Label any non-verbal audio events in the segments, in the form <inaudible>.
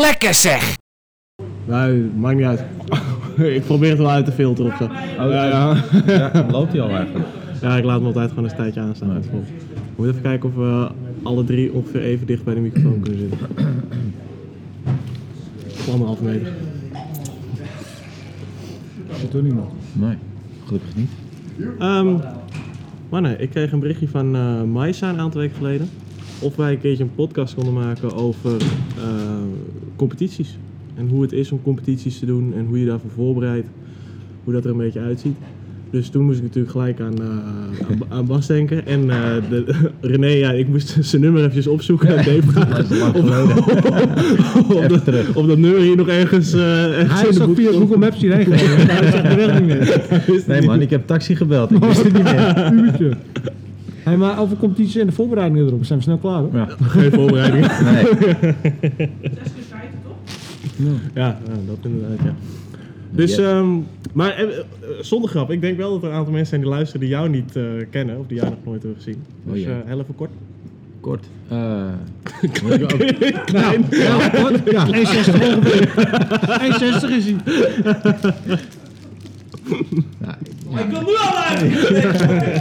Lekker zeg! Nee, maakt niet uit. <laughs> ik probeer het wel uit te filteren of zo. ja, ja. Ja, loopt hij al eigenlijk? ja, ik laat hem altijd gewoon een tijdje aanstaan. uit vol. We moeten even kijken of we alle drie ongeveer even dicht bij de microfoon kunnen zitten. Op anderhalve meter. Zit er niemand. Nee, gelukkig niet. Ehm mannen, ik kreeg een berichtje van eh Maisa een aantal weken geleden. Of wij een keertje een podcast konden maken over eh, competities. En hoe het is om competities te doen en hoe je daarvoor voorbereidt. Hoe dat er een beetje uitziet. Dus toen moest ik natuurlijk gelijk aan, eh, aan, <laughs> aan Bas denken. En eh, de, <laughs> René, ja, ik moest <laughs> zijn nummer eventjes opzoeken. En Dave vragen Dat is lang of, geleden. of, dat, terug. of dat nummer hier nog ergens, eh ergens Hij is ook via. Google Maps hierheen gegaan. Hij zegt de weg niet meer. Nee man, ik heb taxi gebeld. Ik wist het niet meer. Uurtje. Hey, maar over competitie en de voorbereidingen erop. Zijn we snel klaar hoor. Ja. Geen voorbereiding. Nee. Ja, ja, dat inderdaad, ja. Dus, Ja. ehm, maar eh, eh, zonder grap, ik denk wel dat er een aantal mensen zijn die luisteren die jou niet eh, kennen of die jou nog nooit hebben gezien. Oh, Dus ja. eh, heel even kort. Kort. Eh, Klein. <laughs> Ja, wat? Ja, 1,60 ongeveer. 1,60 is hij.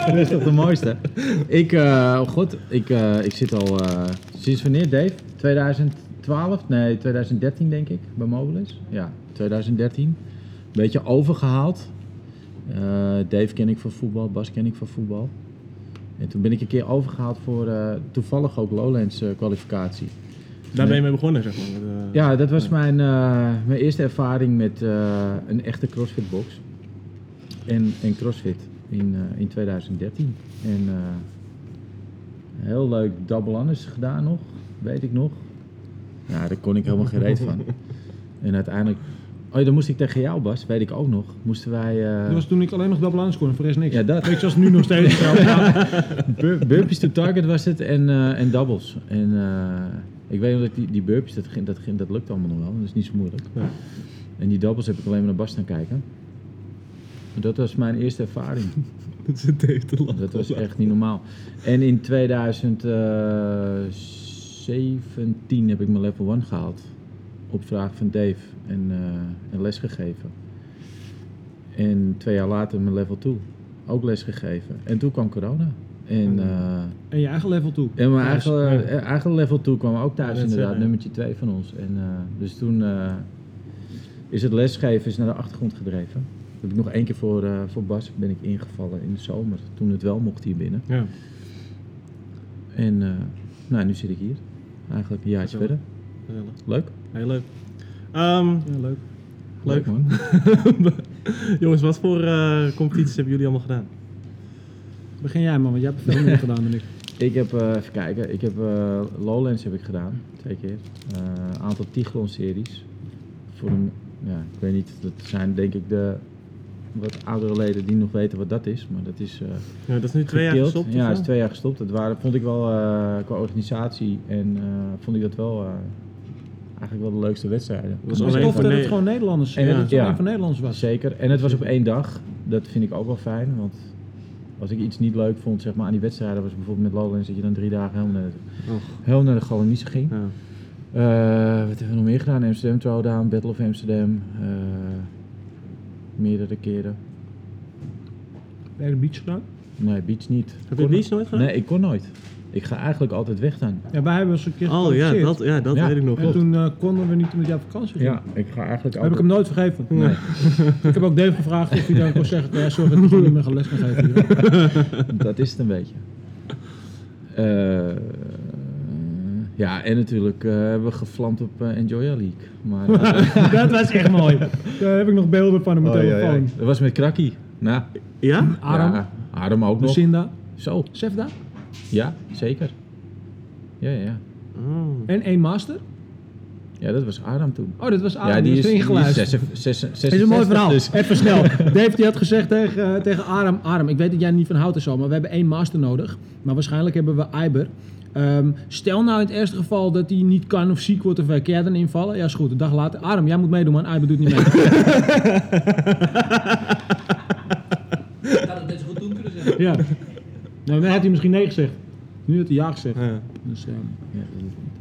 Dat is toch de mooiste? Ik, eh, oh god, ik, eh, ik zit al eh, sinds wanneer, Dave? 2012? Nee, 2013 denk ik, bij Mobilis. Ja, 2013. Beetje overgehaald. Eh, Dave ken ik van voetbal, Bas ken ik van voetbal. En toen ben ik een keer overgehaald voor eh, toevallig ook Lowlands eh, kwalificatie. Daar ben je mee begonnen, zeg maar. met, Ja, dat was mijn, mijn eerste ervaring met een echte CrossFit box. En, en CrossFit in, in 2013. En heel leuk double anders gedaan nog, weet ik nog. Ja, daar kon ik helemaal geen reet van. <laughs> En uiteindelijk... Oh ja, dan moest ik tegen jou, Bas, weet ik ook nog. Moesten wij... eh, Dat was toen ik alleen nog double line scoorde, voor de rest niks. Ja, dat. Weet je, zoals nu nog steeds. <laughs> trouwens. Ja. bur- burpees to target was het en, eh, en doubles. En eh, ik weet nog dat die, die burpees, dat, ging, dat, ging, dat lukt allemaal nog wel. Dat is niet zo moeilijk. Ja. En die doubles heb ik alleen maar naar Bas staan kijken. Dat was mijn eerste ervaring. <laughs> Dat te lachen. Dat was echt niet normaal. En in 2017 heb ik mijn level 1 gehaald. Op vraag van Dave en, eh, en les gegeven. En twee jaar later mijn level 2. Ook les gegeven. En toen kwam corona. En, eh, En je eigen level toe. en mijn Thuis, eigen, ja. eh, eigen level 2 kwam ook thuis Ja, inderdaad. ja. Nummertje 2 van ons. En, eh, dus toen eh, is het lesgeven is naar de achtergrond gedreven. Dat heb ik nog één keer voor, eh, voor Bas ben ik ingevallen in de zomer. Toen het wel mocht hier binnen. Ja. En eh, nou, nu zit ik hier. Eigenlijk een jaartje Gezellig. verder. Gezellig. Leuk. Heel leuk. Ehm, Ja, leuk. leuk. man. <laughs> Jongens, wat voor eh, competities hebben jullie allemaal gedaan? Begin jij man, want jij hebt veel meer gedaan dan ik. <laughs> Ik heb, eh, even kijken, ik heb eh, Lowlands heb ik gedaan, twee keer. Eh, Een aantal Tichlon series. Voor een, ja, ik weet niet, dat zijn denk ik de wat oudere leden die nog weten wat dat is. Maar dat is eh Ja, dat is nu twee jaar gestopt. Ja, of is twee jaar gestopt. Dat waren, vond ik wel eh, qua organisatie en eh, vond ik dat wel eh, eigenlijk wel de leukste wedstrijden. Dat Het was alleen tof dat het gewoon Nederlanders, En ja, het- dat het ja. alleen voor Nederlanders was. Zeker. En het was op één dag. Dat vind ik ook wel fijn. Want als ik iets niet leuk vond zeg maar, aan die wedstrijden, was bijvoorbeeld met Lowlands dat je dan drie dagen helemaal naar de, Och. helemaal naar de Gallonice ging. Ja. Eh, wat hebben we nog meer gedaan? Amsterdam Throwdown, Battle of Amsterdam. Meerdere keren. Heb je de beach gedaan? Nee, beach niet. Heb je Kon- beach nooit gedaan? Nee, ik kon nooit. Ik ga eigenlijk altijd weg dan. Ja, wij hebben eens een keer Oh ja, dat, ja, dat Ja. weet ik nog. En Klopt. toen eh, konden we niet omdat jij op vakantie ging. Ja, ik ga eigenlijk Heb ik hem nooit vergeven. Nee. <laughs> Ik heb ook Dave gevraagd of hij dan kon zeggen, ja, sorry dat ik gewoon niet meer gaan les kan geven hier. <laughs> dat is het een beetje. Eh, ja, en natuurlijk eh, hebben we geflamd op eh, Enjoy Your League. Maar, <laughs> eh, dat was echt mooi. <laughs> Daar heb ik nog beelden van op mijn oh, ja, ja. telefoon. Dat was met Krakkie. Nou, Ja? Aram, ja, Aram ook nog. Lucinda, Zo, Sefda ja, zeker. Ja, ja, ja. Oh. en één master. Ja, dat was Aram toen. Oh, dat was Aram, ja, die is, erin die is geluisterd. 66, Het is een mooi verhaal. dus- Even snel. <laughs> Dave die had gezegd tegen, tegen Aram, Aram, ik weet dat jij niet van hout en zo, maar we hebben één master nodig. Maar waarschijnlijk hebben we Iber. Ehm, stel nou in het eerste geval dat hij niet kan of ziek wordt of wij dan invallen? Ja, is goed. Een dag later, Aram, jij moet meedoen, man. Iber doet niet mee. <laughs> Ik had het net zo goed toen kunnen zeggen. ja. Nou, dan had hij misschien nee gezegd. Nu had hij ja gezegd. Ja. Dus, ehm, Ja,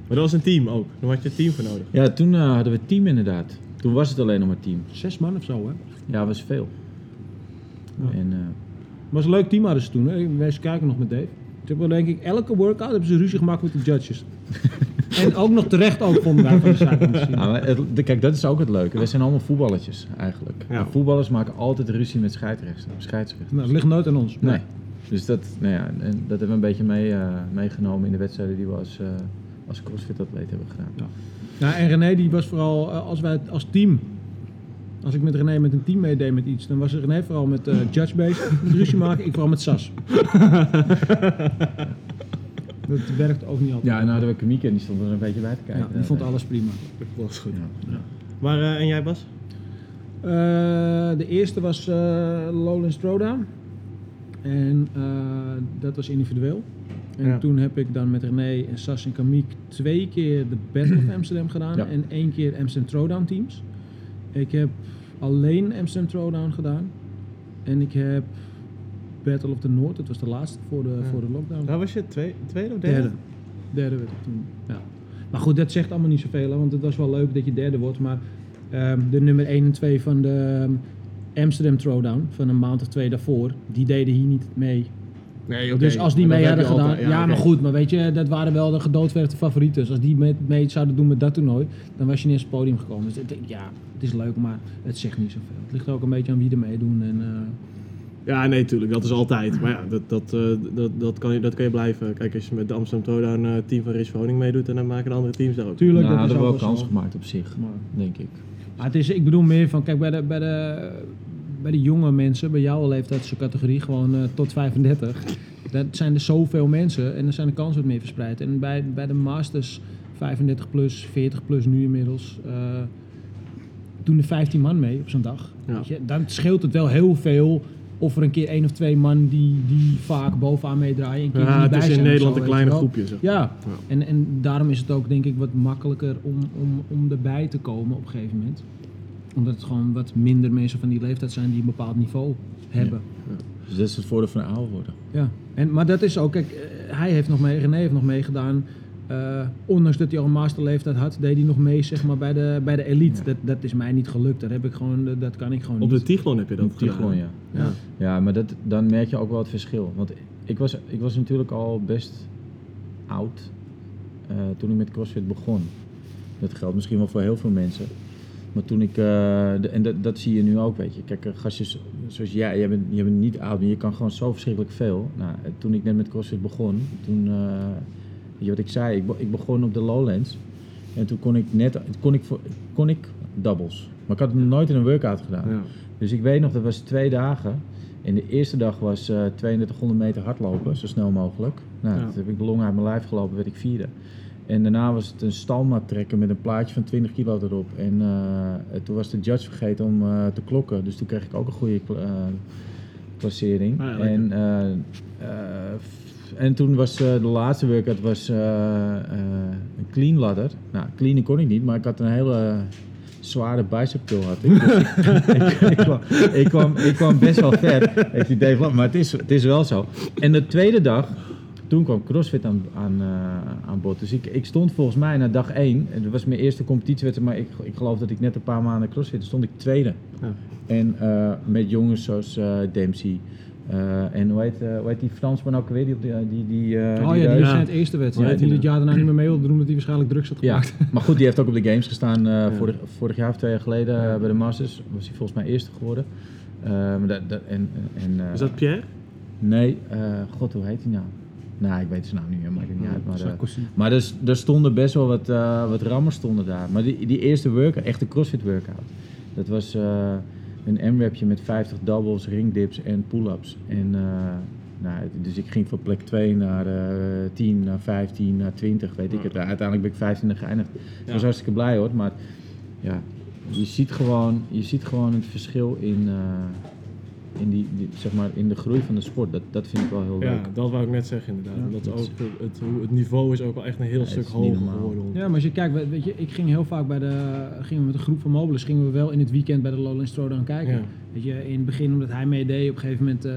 Maar dat was een team ook. Dan had je een team voor nodig. Ja, toen eh, hadden we het team inderdaad. Toen was het alleen nog maar team. Zes man of zo, hè? Ja, was veel. Ja. En, eh, was een leuk team hadden ze toen. Hè? Wij kijken nog met Dave. Ze hebben denk ik elke workout hebben ze ruzie gemaakt met de judges. <laughs> en ook nog terecht ook vonden wij van de maar het- de- kijk, dat is ook het leuke. We zijn allemaal voetballetjes eigenlijk. Ja. En Voetballers maken altijd ruzie met scheidsrechters. scheidsrechters. Nou, dat ligt nooit aan ons. Nee. Dus dat, nou ja, en dat hebben we een beetje mee, eh, meegenomen in de wedstrijden die we als, eh als crossfit-atleet hebben gedaan. Ja. Ja, en René die was vooral, eh, als wij het als team, als ik met René met een team meedeed met iets, dan was René vooral met eh, Judge bezig, met ruzie maken, ik vooral met Sas. <laughs> dat werkt ook niet altijd. Ja, en hadden we Kamieke en die stond er een beetje bij te kijken. Ja, die vond alles prima. Dat was goed. Ja. Maar, eh, en jij Bas? Eh, de eerste was eh, Lowlands Throwdown. En eh, dat was individueel. En Ja. toen heb ik dan met René en Sas en Kamiek twee keer de Battle of Amsterdam gedaan Ja. en één keer Amsterdam Throwdown teams. Ik heb alleen Amsterdam Throwdown gedaan. En ik heb Battle of the North, dat was de laatste voor de, Ja. voor de lockdown. Daar was je twee, tweede of derde? Derde. Derde werd ik toen. Ja. Maar goed, dat zegt allemaal niet zoveel, want het was wel leuk dat je derde wordt. Maar ehm, de nummer 1 en 2 van de ehm, Amsterdam Throwdown, van een maand of twee daarvoor, die deden hier niet mee. Nee. Dus als die mee hadden gedaan, altijd- ja, maar goed, maar weet je, dat waren wel de gedoodverfde favorieten. Dus als die mee, mee zouden doen met dat toernooi, dan was je niet eens op het podium gekomen. Dus het, ja, het is leuk, maar het zegt niet zoveel. Het ligt ook een beetje aan wie er meedoen. En, eh, Ja, nee, tuurlijk. Dat is altijd. Maar ja, dat, dat, eh, dat, dat, kan, je, dat kan je blijven. Kijk, als je met de Amsterdam Throwdown eh team van Rich Woning meedoet, en dan maken de andere teams daar ook. tuurlijk, Nou, dat is hadden we ook wel kans gemaakt op zich, Maar- denk ik. Maar het is, ik bedoel meer van, kijk, bij de, bij de, bij de jonge mensen, bij jouw leeftijdscategorie, gewoon eh, tot 35, dat zijn er zoveel mensen en dan zijn de kansen wat meer verspreid. En bij, bij de masters 35 plus, 40 plus nu inmiddels, eh, doen er 15 man mee op zo'n dag. Ja. Weet je, dan scheelt het wel heel veel of er een keer één of twee man die, die vaak bovenaan meedraaien. Een keer Ja, het bij is in Nederland zo, een kleine groepje. Zeg. Ja, Ja. En, en daarom is het ook denk ik wat makkelijker om, om, om erbij te komen op een gegeven moment. Omdat het gewoon wat minder mensen van die leeftijd zijn die een bepaald niveau hebben. Dus dat is het voordeel van ouder worden. Ja. En, maar dat is ook, kijk, eh, hij heeft nog mee, René heeft nog meegedaan. Eh, ondanks dat hij al een masterleeftijd had, deed hij nog mee zeg maar, bij, de, bij de elite. Ja. Dat, dat is mij niet gelukt. Dat, heb ik gewoon, dat- dat kan ik gewoon Op de. Tiglon heb je dat Op gedaan. gewoon, ja. Ja. Ja, maar dat, dan merk je ook wel het verschil. Want ik was, ik was natuurlijk al best oud eh, toen ik met CrossFit begon. Dat geldt misschien wel voor heel veel mensen. Maar toen ik, eh, de- en dat, dat zie je nu ook, weet je. Kijk, gastjes zoals jij, jij bent, jij bent niet oud, maar je kan gewoon zo verschrikkelijk veel. Nou, toen ik net met CrossFit begon, toen, eh, je wat ik zei, ik, ik begon op de Lowlands. En toen kon ik net, kon ik, kon ik doubles. Maar ik had het nooit in een workout gedaan. Ja. Dus ik weet nog, dat was twee dagen. En de eerste dag was eh 3200 meter hardlopen, zo snel mogelijk. Nou, Ja. dat heb ik long uit mijn lijf gelopen, werd ik vierde. En daarna was het een stalmaat trekken met een plaatje van 20 kilo erop. En eh, toen was de judge vergeten om eh, te klokken. Dus toen kreeg ik ook een goede kla- eh, klassering. Ah, ja, en, eh, eh, en toen was eh, de laatste workout was, eh, eh, een clean ladder. Nou, cleanen kon ik niet, maar ik had een hele zware bicep curl had ik. Dus <laughs> ik, ik, kwam, ik, kwam, ik kwam best wel ver. Die Dave Lam- maar het is, het is wel zo. En de tweede dag, toen kwam CrossFit aan, aan, aan bod. Dus ik, ik stond volgens mij na dag één, en dat was mijn eerste competitiewedstrijd, maar ik, ik geloof dat ik net een paar maanden CrossFit, stond ik tweede. Ja. En met jongens zoals eh, Dempsey. Eh, en hoe heet, eh, hoe heet die Fransman ook weer? Die, op die, die, die, eh, Oh die ja, die Ja. zijn het eerste wedstrijd. Die dit jaar daarna niet meer mee wilde doen, omdat hij waarschijnlijk drugs had Ja, gepakt. maar goed, die heeft ook op de Games gestaan eh, Ja. vorig, vorig jaar of twee jaar geleden eh, Ja. bij de Masters. Was hij volgens mij eerste geworden. Eh, dat, dat, en, en, eh, Is dat Pierre? Nee, eh, god, hoe heet hij nou? Nou, ik weet zijn naam niet meer, maakt het niet uit. Maar, eh, maar er, er stonden best wel wat, eh, wat rammers stonden daar. Maar die, die eerste workout, echt een CrossFit workout. Dat was eh, een M-rapje met 50 doubles, ringdips en pull-ups. En, eh, nou, dus ik ging van plek 2 naar eh 10, naar 15, naar 20, weet ik het. Uiteindelijk ben ik 15 geëindigd. Ik Ja. was hartstikke blij hoor, maar ja, je ziet gewoon, je ziet gewoon het verschil in, eh, in, die, die, zeg maar, in de groei van de sport. Dat, dat vind ik wel heel leuk. Ja, dat wou ik net zeggen inderdaad. Ja. Dat ook, is- het, hoe- het niveau is ook wel echt een heel Ja, stuk hoger geworden. Ja, maar als je kijkt, weet je, ik ging heel vaak bij de, gingen we met een groep van Mobiles, gingen we wel in het weekend bij de Lowlands Throwdown kijken. Ja. Weet je, in het begin omdat hij meedeed, op een gegeven moment eh,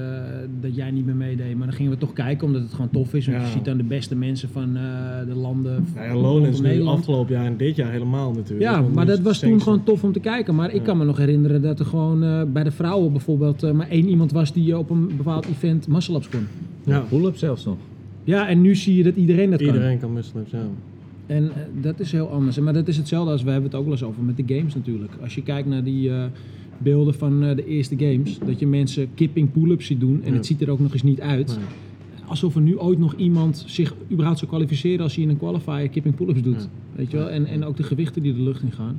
dat jij niet meer meedeed. Maar dan gingen we toch kijken omdat het gewoon tof is. Want Ja. je ziet dan de beste mensen van eh, de landen. Ja, rondom nu afgelopen jaar en dit jaar helemaal natuurlijk. Ja, maar dat was toen gewoon tof om te kijken. Maar ik Ja. kan me nog herinneren dat er gewoon eh, bij de vrouwen bijvoorbeeld eh, maar één iemand was die op een bepaald event muscle ups kon. Ja, Pull-up zelfs nog. Ja, en nu zie je dat iedereen dat kan. iedereen kan muscle-ups, ja. En dat is heel anders. Maar dat is hetzelfde als we hebben het ook wel eens over met de games natuurlijk. Als je kijkt naar die eh, beelden van eh, de eerste games, dat je mensen kipping pull-ups ziet doen en Ja. het ziet er ook nog eens niet uit. Nee. Alsof er nu ooit nog iemand zich überhaupt zou kwalificeren als hij in een qualifier kipping pull-ups doet. Ja. Weet je wel? En, en ook de gewichten die de lucht in gaan.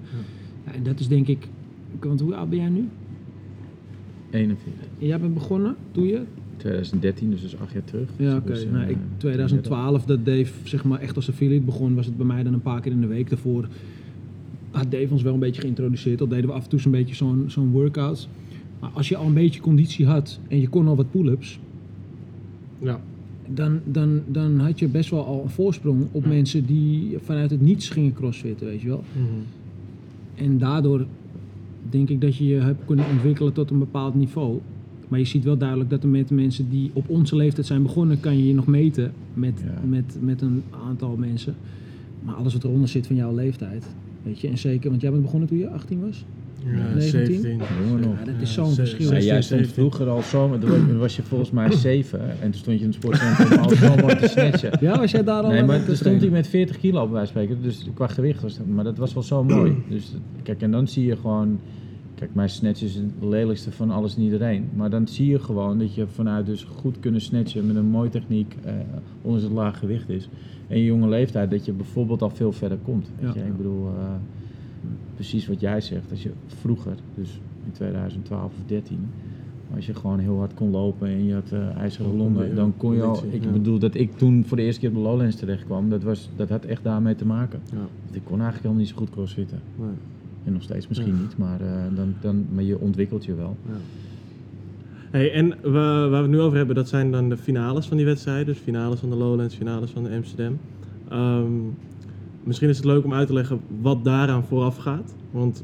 Ja, en dat is denk ik. Want hoe oud ben jij nu? 41. Jij bent begonnen, doe je? 2013, dus dat is acht jaar terug. Ja, oké. Dus, eh, nou, 2012, dat Dave zeg maar, echt als affiliate begon, was het bij mij dan een paar keer in de week. Daarvoor had Dave ons wel een beetje geïntroduceerd. Al deden we af en toe zo'n beetje zo'n zo'n workout. Maar als je al een beetje conditie had en je kon al wat pull-ups, Ja, dan, dan, dan had je best wel al een voorsprong op Ja. mensen die vanuit het niets gingen crossfitten, weet je wel. Mhm. En daardoor denk ik dat je je hebt kunnen ontwikkelen tot een bepaald niveau. Maar je ziet wel duidelijk dat er met mensen die op onze leeftijd zijn begonnen, kan je je nog meten met, Ja. met, met een aantal mensen. Maar alles wat eronder zit van jouw leeftijd. Weet je, en zeker, want jij bent begonnen toen je 18 was. ja 19? 17. Jongen nog. Ja, dat is zo'n verschil. Ja, jij 16, stond 17. vroeger al zo, maar toen was- je volgens mij <clears throat> 7 en toen stond je in het sportcentrum al zo mooi te snatchen. Ja, was jij daar al Nee, maar toen stond hij met 40 kilo op wijze van spreken, dus qua gewicht was het, maar dat was wel zo mooi. Dus kijk, en dan zie je gewoon, kijk, mijn snatch is het lelijkste van alles en iedereen, maar dan zie je gewoon dat je vanuit dus goed kunnen snatchen met een mooie techniek, eh ondanks het laag gewicht is, en je jonge leeftijd, dat je bijvoorbeeld al veel verder komt. Weet Ja. je? Ik bedoel, eh, precies wat jij zegt, als je vroeger, dus in 2012 of 13, als je gewoon heel hard kon lopen en je had eh ijzeren je, dan kon je al. Ik ja. bedoel dat ik toen voor de eerste keer op de Lowlands terecht kwam, dat, was, dat had echt daarmee te maken. Ja, Want ik kon eigenlijk helemaal niet zo goed crossfitten. nee, En nog steeds misschien Ja. niet, maar, eh, dan, dan, maar je ontwikkelt je wel. ja. Hey, en we, waar we het nu over hebben, dat zijn dan de finales van die wedstrijden. Dus finales van de Lowlands, finales van de Amsterdam. Ehm, misschien is het leuk om uit te leggen wat daaraan vooraf gaat. Want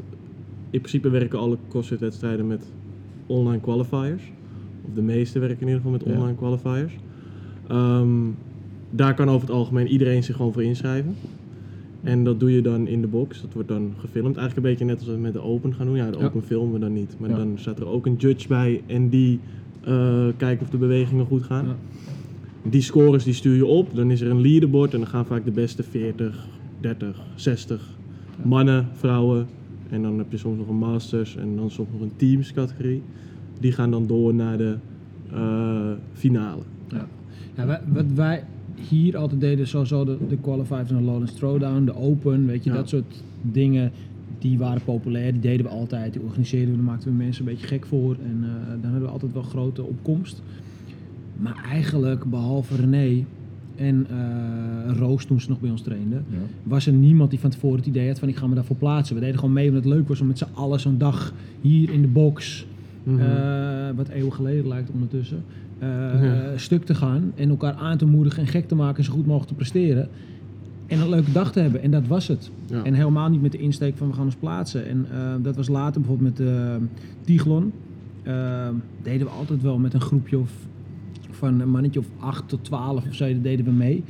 in principe werken alle CrossFit-wedstrijden met online qualifiers. Of de meeste werken in ieder geval met Ja. online qualifiers. Ehm, daar kan over het algemeen iedereen zich gewoon voor inschrijven. En dat doe je dan in de box. Dat wordt dan gefilmd. Eigenlijk een beetje net als we met de Open gaan doen. Ja, de Ja. Open filmen we dan niet. Maar Ja. dan staat er ook een judge bij en die eh, kijkt of de bewegingen goed gaan. Ja. Die scores die stuur je op. Dan is er een leaderboard en dan gaan vaak de beste 40, 30, 60 mannen, vrouwen. En dan heb je soms nog een masters en dan soms nog een teams categorie. Die gaan dan door naar de eh, finale. Ja. Wat wij hier altijd deden, sowieso de, de qualifiers en de Lowlands Throwdown, de Open, weet je, Ja. dat soort dingen, die waren populair, die deden we altijd, die organiseerden we, daar maakten we mensen een beetje gek voor en eh, dan hadden we altijd wel grote opkomst. Maar eigenlijk, behalve René en eh, Roos toen ze nog bij ons trainden, Ja. was er niemand die van tevoren het idee had van ik ga me daarvoor plaatsen. We deden gewoon mee omdat het leuk was om met z'n allen zo'n dag hier in de box Mhm. eh, wat eeuwen geleden lijkt ondertussen, eh, Ja. stuk te gaan en elkaar aan te moedigen en gek te maken en zo goed mogelijk te presteren. En een leuke dag te hebben. En dat was het. Ja. En helemaal niet met de insteek van we gaan ons plaatsen. En eh, dat was later bijvoorbeeld met uh, Tiglon. Deden we altijd wel met een groepje of van een mannetje of 8 tot 12 of zo, dat deden we mee.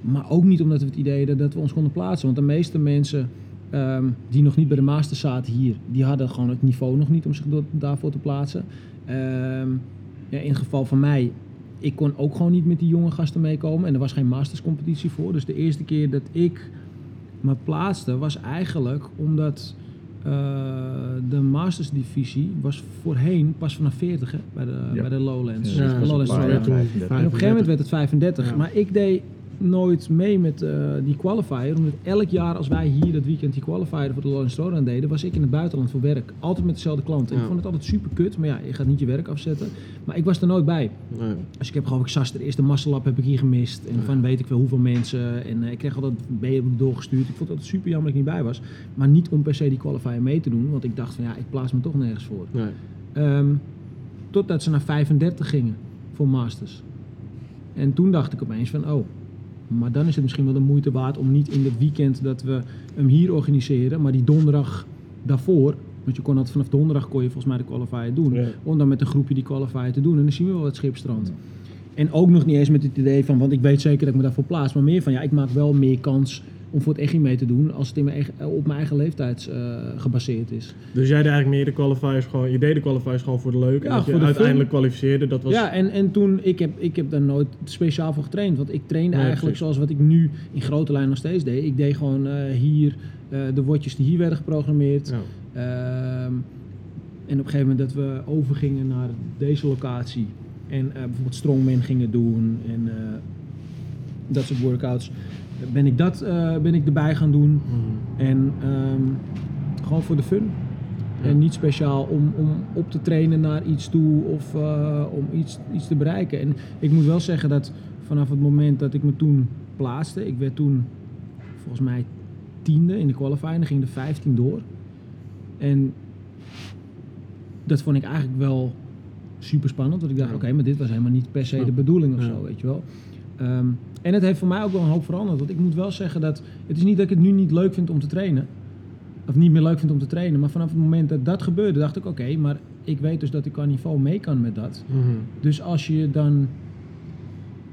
Maar ook niet omdat we het idee hadden dat we ons konden plaatsen. Want de meeste mensen ehm, die nog niet bij de master zaten hier, die hadden gewoon het niveau nog niet om zich daarvoor te plaatsen. Ehm, in het geval van mij, ik kon ook gewoon niet met die jonge gasten meekomen. En er was geen masterscompetitie voor. Dus de eerste keer dat ik me plaatste was eigenlijk omdat eh, de Masters divisie was voorheen pas vanaf 40 hè, bij, de, Ja. bij de Lowlands. Ja, Ja, Lowlands is een Throwdown. paar jaar. toen 35. En op een gegeven moment werd het 35. Ja. Maar ik deed nooit mee met eh, die qualifier. Omdat elk jaar als wij hier dat weekend die qualifier voor de Lawrence Throwdown deden, was ik in het buitenland voor werk. Altijd met dezelfde klant. En Ja. ik vond het altijd super kut. Maar ja, je gaat niet je werk afzetten. Maar ik was er nooit bij. Nee. Dus ik heb geloof ik Sas, de eerste masselab heb ik hier gemist. En Ja. van weet ik wel hoeveel mensen. En eh, ik kreeg altijd B doorgestuurd. Ik vond het super jammer dat ik niet bij was. Maar niet om per se die qualifier mee te doen. Want ik dacht van ja, ik plaats me toch nergens voor. Nee. Ehm, totdat ze naar 35 gingen voor Masters. En toen dacht ik opeens van, oh, maar dan is het misschien wel de moeite waard om niet in het weekend dat we hem hier organiseren, maar die donderdag daarvoor Want je kon dat vanaf donderdag kon je volgens mij de qualifier doen. Ja. Om dan met een groepje die qualifier te doen. En dan zien we wel het schipstrand. En ook nog niet eens met het idee van, want ik weet zeker dat ik me daarvoor plaats. Maar meer van, ja, ik maak wel meer kans om voor het EGI mee te doen als het in mijn eigen, op mijn eigen leeftijd eh, gebaseerd is. Dus jij deed eigenlijk meer de qualifiers gewoon, je deed de qualifiers gewoon voor de leuk. en dat je uiteindelijk kwalificeerde, dat was... Ja, en, en toen, ik heb, ik heb daar nooit speciaal voor getraind. Want ik trainde Nee, eigenlijk precies. zoals wat ik nu in grote lijn nog steeds deed. Ik deed gewoon eh, hier eh, de woordjes die hier werden geprogrammeerd. Ja. Ehm, en op een gegeven moment dat we overgingen naar deze locatie. En bijvoorbeeld strongman gingen doen en dat soort workouts. Ben ik dat eh, ben ik erbij gaan doen. Mhm. En ehm, gewoon voor de fun. Ja. En niet speciaal om, om op te trainen naar iets toe of eh, om iets, iets te bereiken. En ik moet wel zeggen dat vanaf het moment dat ik me toen plaatste, ik werd toen volgens mij tiende in de qualifying, dan ging de 15 door. En dat vond ik eigenlijk wel super spannend. Want ik dacht, Ja. oké, maar dit was helemaal niet per se Ja. de bedoeling of zo, weet je wel. Ehm, en het heeft voor mij ook wel een hoop veranderd. Want ik moet wel zeggen dat het is niet dat ik het nu niet leuk vind om te trainen. Of niet meer leuk vind om te trainen. Maar vanaf het moment dat dat gebeurde, dacht ik, oké, maar ik weet dus dat ik qua niveau mee kan met dat. Mhm. Dus als je je dan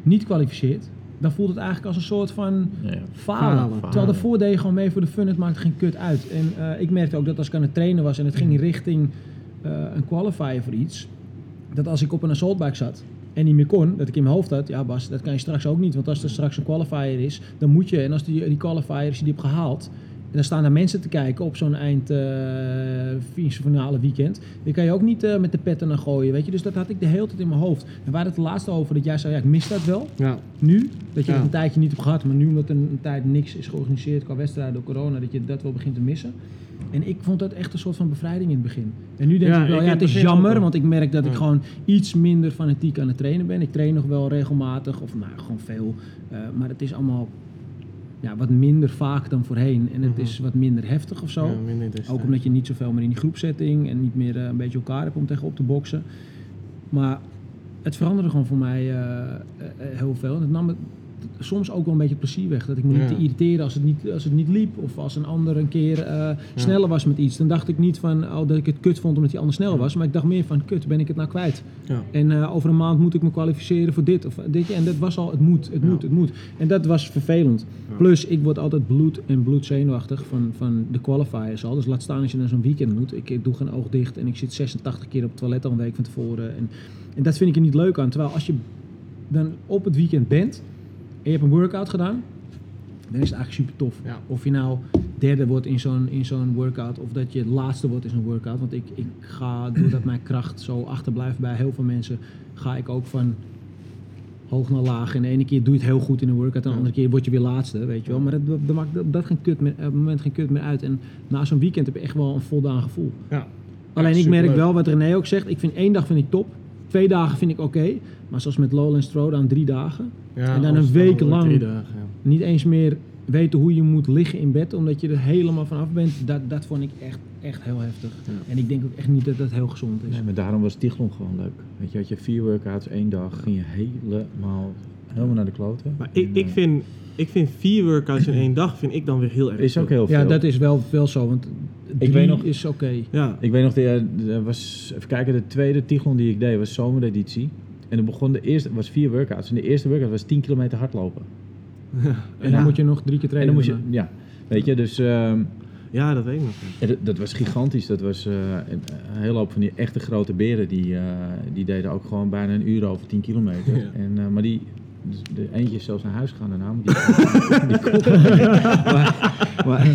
niet kwalificeert, dan voelt het eigenlijk als een soort van Ja, ja. falen. Falen. Terwijl daarvoor deed je gewoon mee voor de fun, het maakte geen kut uit. En eh, ik merkte ook dat als ik aan het trainen was en het ging richting eh, een qualifier voor iets, dat als ik op een assaultbike zat en niet meer kon, dat ik in mijn hoofd had, ja Bas, dat kan je straks ook niet, want als er straks een qualifier is, dan moet je, en als die, die qualifier die hebt gehaald, dan staan daar mensen te kijken op zo'n eind eh finale weekend. Dan kan je ook niet eh, met de petten naar gooien, weet je. Dus dat had ik de hele tijd in mijn hoofd. En waar het de laatste over dat jij zei, ja, ik mis dat wel. Ja. Nu, dat je Ja. het een tijdje niet hebt gehad, maar nu omdat er een, tijd niks is georganiseerd qua wedstrijden door corona, dat je dat wel begint te missen. En ik vond dat echt een soort van bevrijding in het begin. En nu denk Ja, ik wel, ik ja, het is jammer, want ik merk dat ik gewoon iets minder fanatiek aan het trainen ben. Ik train nog wel regelmatig, of nou, gewoon veel. eh, maar het is allemaal ja, wat minder vaak dan voorheen. En het Mhm. is wat minder heftig of zo. Ja, minder intensiteit. Ook omdat je niet zoveel meer in die groepsetting en niet meer eh, een beetje elkaar hebt om tegenop te boksen. Maar het veranderde gewoon voor mij eh, eh, heel veel. En het nam soms ook wel een beetje plezier weg. Dat ik me niet Ja. te irriteren als het niet, als het niet liep. Of als een ander een keer eh, sneller was met iets. Dan dacht ik niet van oh, dat ik het kut vond omdat die ander snel was. Maar ik dacht meer van kut, ben ik het nou kwijt. Ja. En eh, over een maand moet ik me kwalificeren voor dit of dit. En dat was al, het moet, het moet, het moet. En dat was vervelend. Plus, ik word altijd bloed en bloedzenuwachtig van, van de qualifiers al. Dus laat staan als je naar zo'n weekend moet. Ik, ik doe geen oog dicht en ik zit 86 keer op het toilet al een week van tevoren. En, en dat vind ik er niet leuk aan. Terwijl als je dan op het weekend bent en je hebt een workout gedaan, dan is het eigenlijk super tof. Ja. Of je nou derde wordt in zo'n, in zo'n workout of dat je laatste wordt in zo'n workout. Want ik, ik ga, doordat mijn kracht zo achterblijft bij heel veel mensen, ga ik ook van hoog naar laag. En de ene keer doe je het heel goed in een workout, en de andere keer word je weer laatste, weet je wel. Maar dat, maakt dat, dat geen kut meer, op het moment geen kut meer uit. En na zo'n weekend heb je echt wel een voldaan gevoel. Ja. Alleen ik merk wel wat René ook zegt. Ik vind één dag vind ik top. Twee dagen vind ik oké. Maar zoals met Lowlands Throwdown drie dagen. Ja, En dan een week lang. Drie dagen, ja. Niet eens meer weten hoe je moet liggen in bed. Omdat je er helemaal vanaf bent. Dat, dat vond ik echt, echt heel heftig. Ja. En ik denk ook echt niet dat dat heel gezond is. Nee, maar daarom was Tichlon gewoon leuk. Weet je, had je vier workouts één dag, ging je helemaal, helemaal naar de kloten. Maar ik, En, ik, eh, vind, ik vind vier workouts in één dag vind ik dan weer heel erg Is ook heel veel. Ja, dat is wel, wel zo. Want drie weet nog- is oké. Ja. Ik weet nog, de, er was, even kijken, de tweede Tichlon die ik deed was zomereditie. En dan begon de eerste, was vier workouts. En de eerste workout was 10 kilometer hardlopen. <laughs> En dan Ja. moet je nog drie keer En trainen. dan moest je, ja, weet je, dus ehm, ja, dat weet ik nog. ja. dat, dat was gigantisch. Dat was eh, een, een hele hoop van die echte grote beren, die, eh, die deden ook gewoon bijna een uur over 10 kilometer. Ja. En, eh, maar die, de eentje is zelfs naar huis gegaan daarna. Die, <laughs> die maar, maar,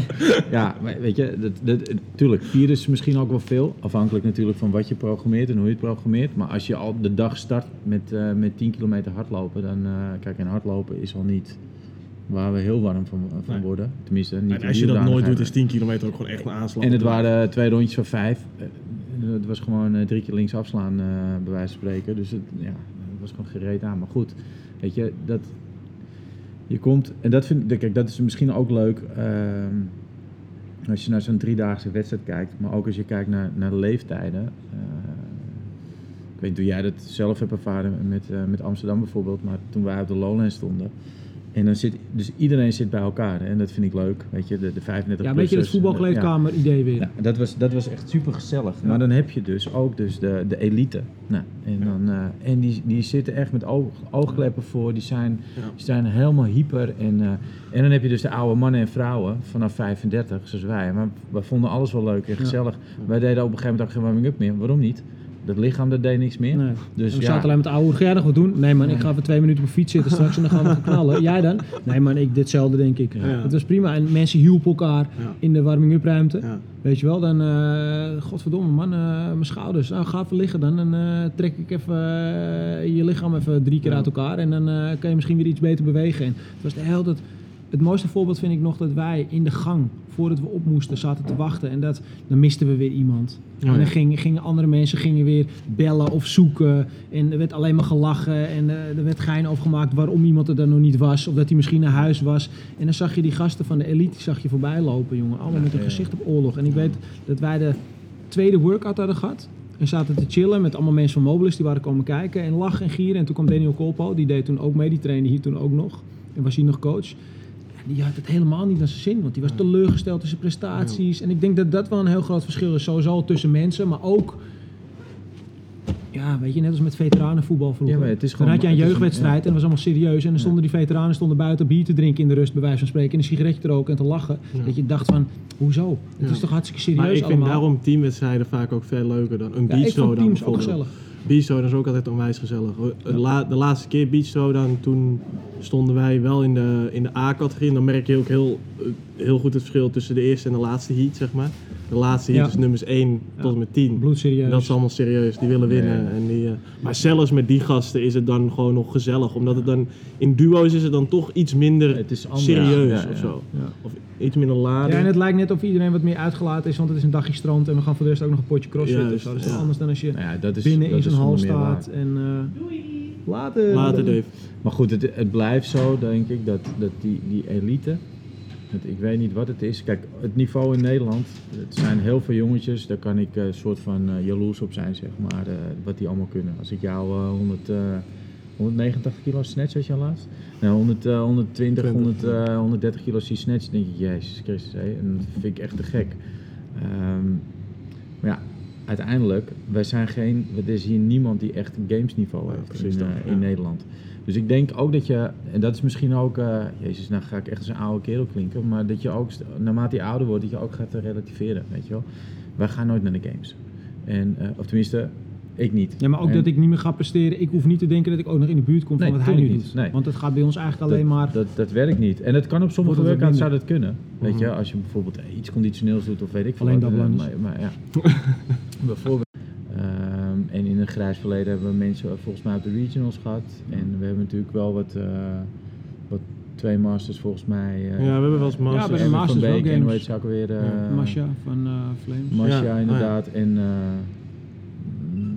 ja, maar weet je, dat, dat, tuurlijk, vier is misschien ook wel veel. Afhankelijk natuurlijk van wat je programmeert en hoe je het programmeert. Maar als je al de dag start met, eh, met 10 kilometer hardlopen, dan, eh, kijk, en hardlopen is al niet waar we heel warm van, van Nee. worden. Tenminste, niet En als je dat nooit doet, is 10 kilometer ook gewoon echt een aanslag. En het waren twee rondjes van vijf. Eh, Het was gewoon drie keer links afslaan, eh, bij wijze van spreken. Dus het, ja, het was gewoon gereed aan. Maar goed, weet je, dat... Je komt... En dat vind ik... Kijk, dat is misschien ook leuk... ehm, als je naar zo'n driedaagse wedstrijd kijkt. Maar ook als je kijkt naar, naar de leeftijden. eh, ik weet niet hoe jij dat zelf hebt ervaren met, eh, met Amsterdam bijvoorbeeld. Maar toen wij op de Lowlands stonden... En dan zit, dus iedereen zit bij elkaar en dat vind ik leuk. Weet je, de, de 35 Ja, weet je, het voetbalkleedkamer idee weer. Ja, dat was, dat was echt super gezellig. Maar dan heb je dus ook dus de, de elite. Nou, en dan, eh, en die, die zitten echt met oog, oogkleppen voor. Die zijn, Ja. die zijn helemaal hyper. En, eh, en dan heb je dus de oude mannen en vrouwen vanaf 35, zoals wij. Maar we vonden alles wel leuk en gezellig. Wij deden op een gegeven moment ook geen warming-up meer. Waarom niet? Dat lichaam dat deed niks meer. Nee. Dus we ja, zaten alleen met de oude, ga jij nog wat doen? Nee man, ik ga even twee minuten op mijn fiets zitten straks en dan gaan we knallen. <laughs> Jij dan? Nee man, ik ditzelfde denk ik. Het was prima en mensen hielpen elkaar in de warming-up ruimte. Weet je wel, dan, eh godverdomme man, eh, mijn schouders. Nou, ga even liggen dan en eh, trek ik even je lichaam even drie keer uit elkaar. En dan kan je misschien weer iets beter bewegen. En het was de hele tijd, het mooiste voorbeeld vind ik nog dat wij in de gang, voordat we op moesten, zaten te wachten. En dat, dan misten we weer iemand. Oh, en dan gingen, gingen andere mensen gingen weer bellen of zoeken. En er werd alleen maar gelachen. En eh, er werd gein over gemaakt waarom iemand er dan nog niet was. Of dat hij misschien naar huis was. En dan zag je die gasten van de elite zag je voorbij lopen, jongen. Allemaal met een gezicht op oorlog. En ik weet dat wij de tweede workout hadden gehad. En zaten te chillen met allemaal mensen van Mobilis die waren komen kijken. En lachen en gieren. En toen kwam Daniel Colpo, die deed toen ook mee. Die trainde hier toen ook nog. En was hier nog coach. Die had het helemaal niet naar zijn zin. Want die was teleurgesteld in zijn prestaties. En ik denk dat dat wel een heel groot verschil is. Sowieso tussen mensen, maar ook... Ja, weet je, net als met veteranenvoetbal vroeger. Ja, maar het is dan had je een jeugdwedstrijd ja. en dat was allemaal serieus. En dan stonden die veteranen stonden buiten bier te drinken in de rust, bij wijze van spreken. En een sigaretje te roken en te lachen. Dat je dacht van, hoezo? Het is toch hartstikke serieus Maar ik vind daarom teamwedstrijden vaak ook veel leuker dan een ja, ik beach vond dan teams ook bijvoorbeeld. gezellig. Beach Showdown is ook altijd onwijs gezellig. De, la- de laatste keer Beach Showdown, toen stonden wij wel in de, in de A-categorie. En dan merk je ook heel, eh, heel goed het verschil tussen de eerste en de laatste heat, zeg maar. De laatste heat Ja. is nummers 1 tot en met 10. Bloedserieus. Dat is allemaal serieus, die willen winnen. En die, eh, maar zelfs met die gasten is het dan gewoon nog gezellig. Omdat het dan, in duo's is het dan toch iets minder Het is anders. serieus Ja, ja, of zo. Ja. Of iets minder laden. Ja, en het lijkt net of iedereen wat meer uitgelaten is, want het is een dagje strand en we gaan voor de rest ook nog een potje crossfit Juist, of zo. Dat is anders dan als je Nou ja, dat is, binnen in zo'n hal staat. En, eh, later. Later, Dave. Maar goed, het, het blijft zo, denk ik, dat, dat die, die elite, het, ik weet niet wat het is. Kijk, het niveau in Nederland, het zijn heel veel jongetjes, daar kan ik een soort van eh, jaloers op zijn, zeg maar, eh, wat die allemaal kunnen. Als ik jou eh, 100, eh, 189 kilo snatch, had je al laatst? Nou, 100, eh, 120, 100, eh, 130 kilo zie snatch, denk ik, jezus Christus, hé. en dat vind ik echt te gek. Ehm, maar ja, uiteindelijk, wij zijn geen, er is hier niemand die echt een gamesniveau heeft precies in, dat, eh, ja. in Nederland. Dus ik denk ook dat je, en dat is misschien ook, eh, jezus, nou ga ik echt als een oude kerel klinken, maar dat je ook, naarmate je ouder wordt, dat je ook gaat eh, relativeren, weet je wel. Wij gaan nooit naar de games. En, eh, of tenminste, ik niet. Ja, maar ook En dat ik niet meer ga presteren. Ik hoef niet te denken dat ik ook nog in de buurt kom Nee, van wat hij nu doet. Nee. Want het gaat bij ons eigenlijk alleen dat, maar... Dat, dat werkt niet. En het kan op sommige workouts zou dat kunnen. Weet je, Mhm. als je bijvoorbeeld eh, iets conditioneels doet of weet ik veel. Alleen dat eh, belangrijk Maar, maar ja, <laughs> bijvoorbeeld. Grijs verleden hebben we mensen volgens mij op de regionals gehad. En we hebben natuurlijk wel wat, eh, wat twee masters volgens mij. eh, Ja, we hebben wel eens Ja, masters. bij de Emma Masters van wel Beek en games. hoe heet ze ook alweer? eh, Ja, Masha van eh Flames. Masha, Ja, oh ja. inderdaad. En eh,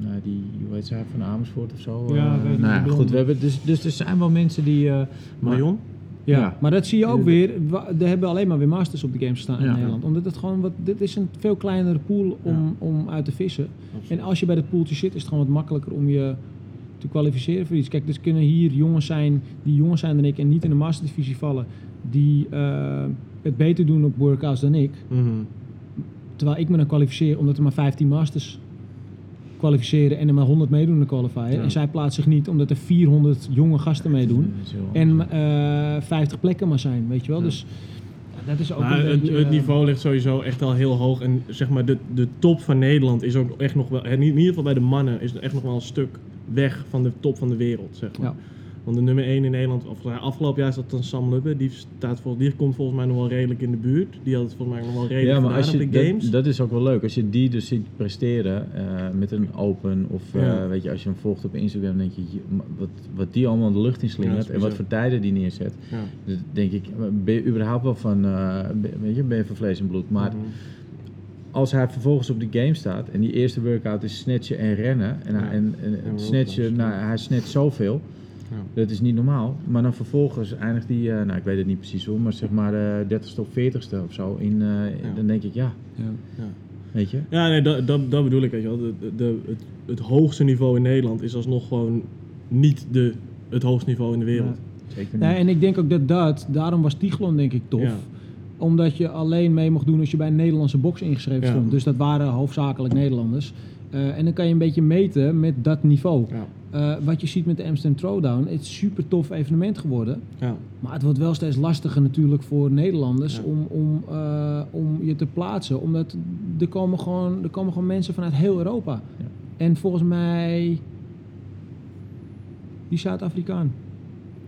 nou, die, hoe heet zij, van Amersfoort of zo? Ja, Eh, nou ja, goed, we hebben, dus, dus er zijn wel mensen die... eh, Marion? Ja, Ja. maar dat zie je ook weer. Er hebben alleen maar weer masters op de games staan in Ja. Nederland. Omdat het gewoon wat, dit is een veel kleinere pool om, om uit te vissen. En als je bij dat poeltje zit, is het gewoon wat makkelijker om je te kwalificeren voor iets. Kijk, dus kunnen hier jongens zijn die jonger zijn dan ik en niet in de masterdivisie vallen, die eh, het beter doen op workouts dan ik. Mhm. Terwijl ik me dan kwalificeer omdat er maar 15 masters kwalificeren en er maar 100 meedoen in de qualifier. Ja. En zij plaatst zich niet omdat er 400 jonge gasten meedoen. En eh 50 plekken maar zijn, weet je wel. Ja. Dus dat is ook Maar een het, beetje... het eh, niveau ligt sowieso echt al heel hoog. En zeg maar, de, de top van Nederland is ook echt nog wel, in ieder geval bij de mannen, is echt nog wel een stuk weg van de top van de wereld. Zeg maar. Ja. Want de nummer 1 in Nederland, of nou, afgelopen jaar is dat dan Sam Lubbe. Die, staat vol, die komt volgens mij nog wel redelijk in de buurt. Die had het volgens mij nog wel redelijk Ja, maar als op je, de games. dat, dat is ook wel leuk. Als je die dus ziet presteren eh, met een open of eh, weet je, als je hem volgt op Instagram, denk je, wat, wat die allemaal de lucht in Ja, slingert dat is en wat voor tijden die neerzet. ja. Dus denk ik, ben je überhaupt wel van, eh, ben- weet je, ben je van vlees en bloed. Maar Mhm. als hij vervolgens op de game staat en die eerste workout is snatchen en rennen en, hij- Ja. en, en, En snatchen, roll nou, hij snatcht zoveel. Ja. Dat is niet normaal. Maar dan vervolgens eindigt hij, eh, nou ik weet het niet precies hoor, maar zeg maar de 30ste of 40ste of zo. In, eh, Dan denk ik, ja, ja. Ja. weet je. Ja, nee, dat, dat, dat bedoel ik. Weet je wel. De, de, het, het hoogste niveau in Nederland is alsnog gewoon niet de, het hoogste niveau in de wereld. Zeker niet. Nee, en ik denk ook dat dat, daarom was Tiglon denk ik tof. Ja. Omdat je alleen mee mocht doen als je bij een Nederlandse box ingeschreven Ja. stond. Dus dat waren hoofdzakelijk Nederlanders. Eh, en dan kan je een beetje meten met dat niveau. Ja. Eh, wat je ziet met de Amsterdam Throwdown, het is een super tof evenement geworden. Ja. Maar het wordt wel steeds lastiger natuurlijk voor Nederlanders Ja. om, om, eh, om je te plaatsen. Omdat er komen gewoon, er komen gewoon mensen vanuit heel Europa. Ja. En volgens mij, die Zuid-Afrikaan,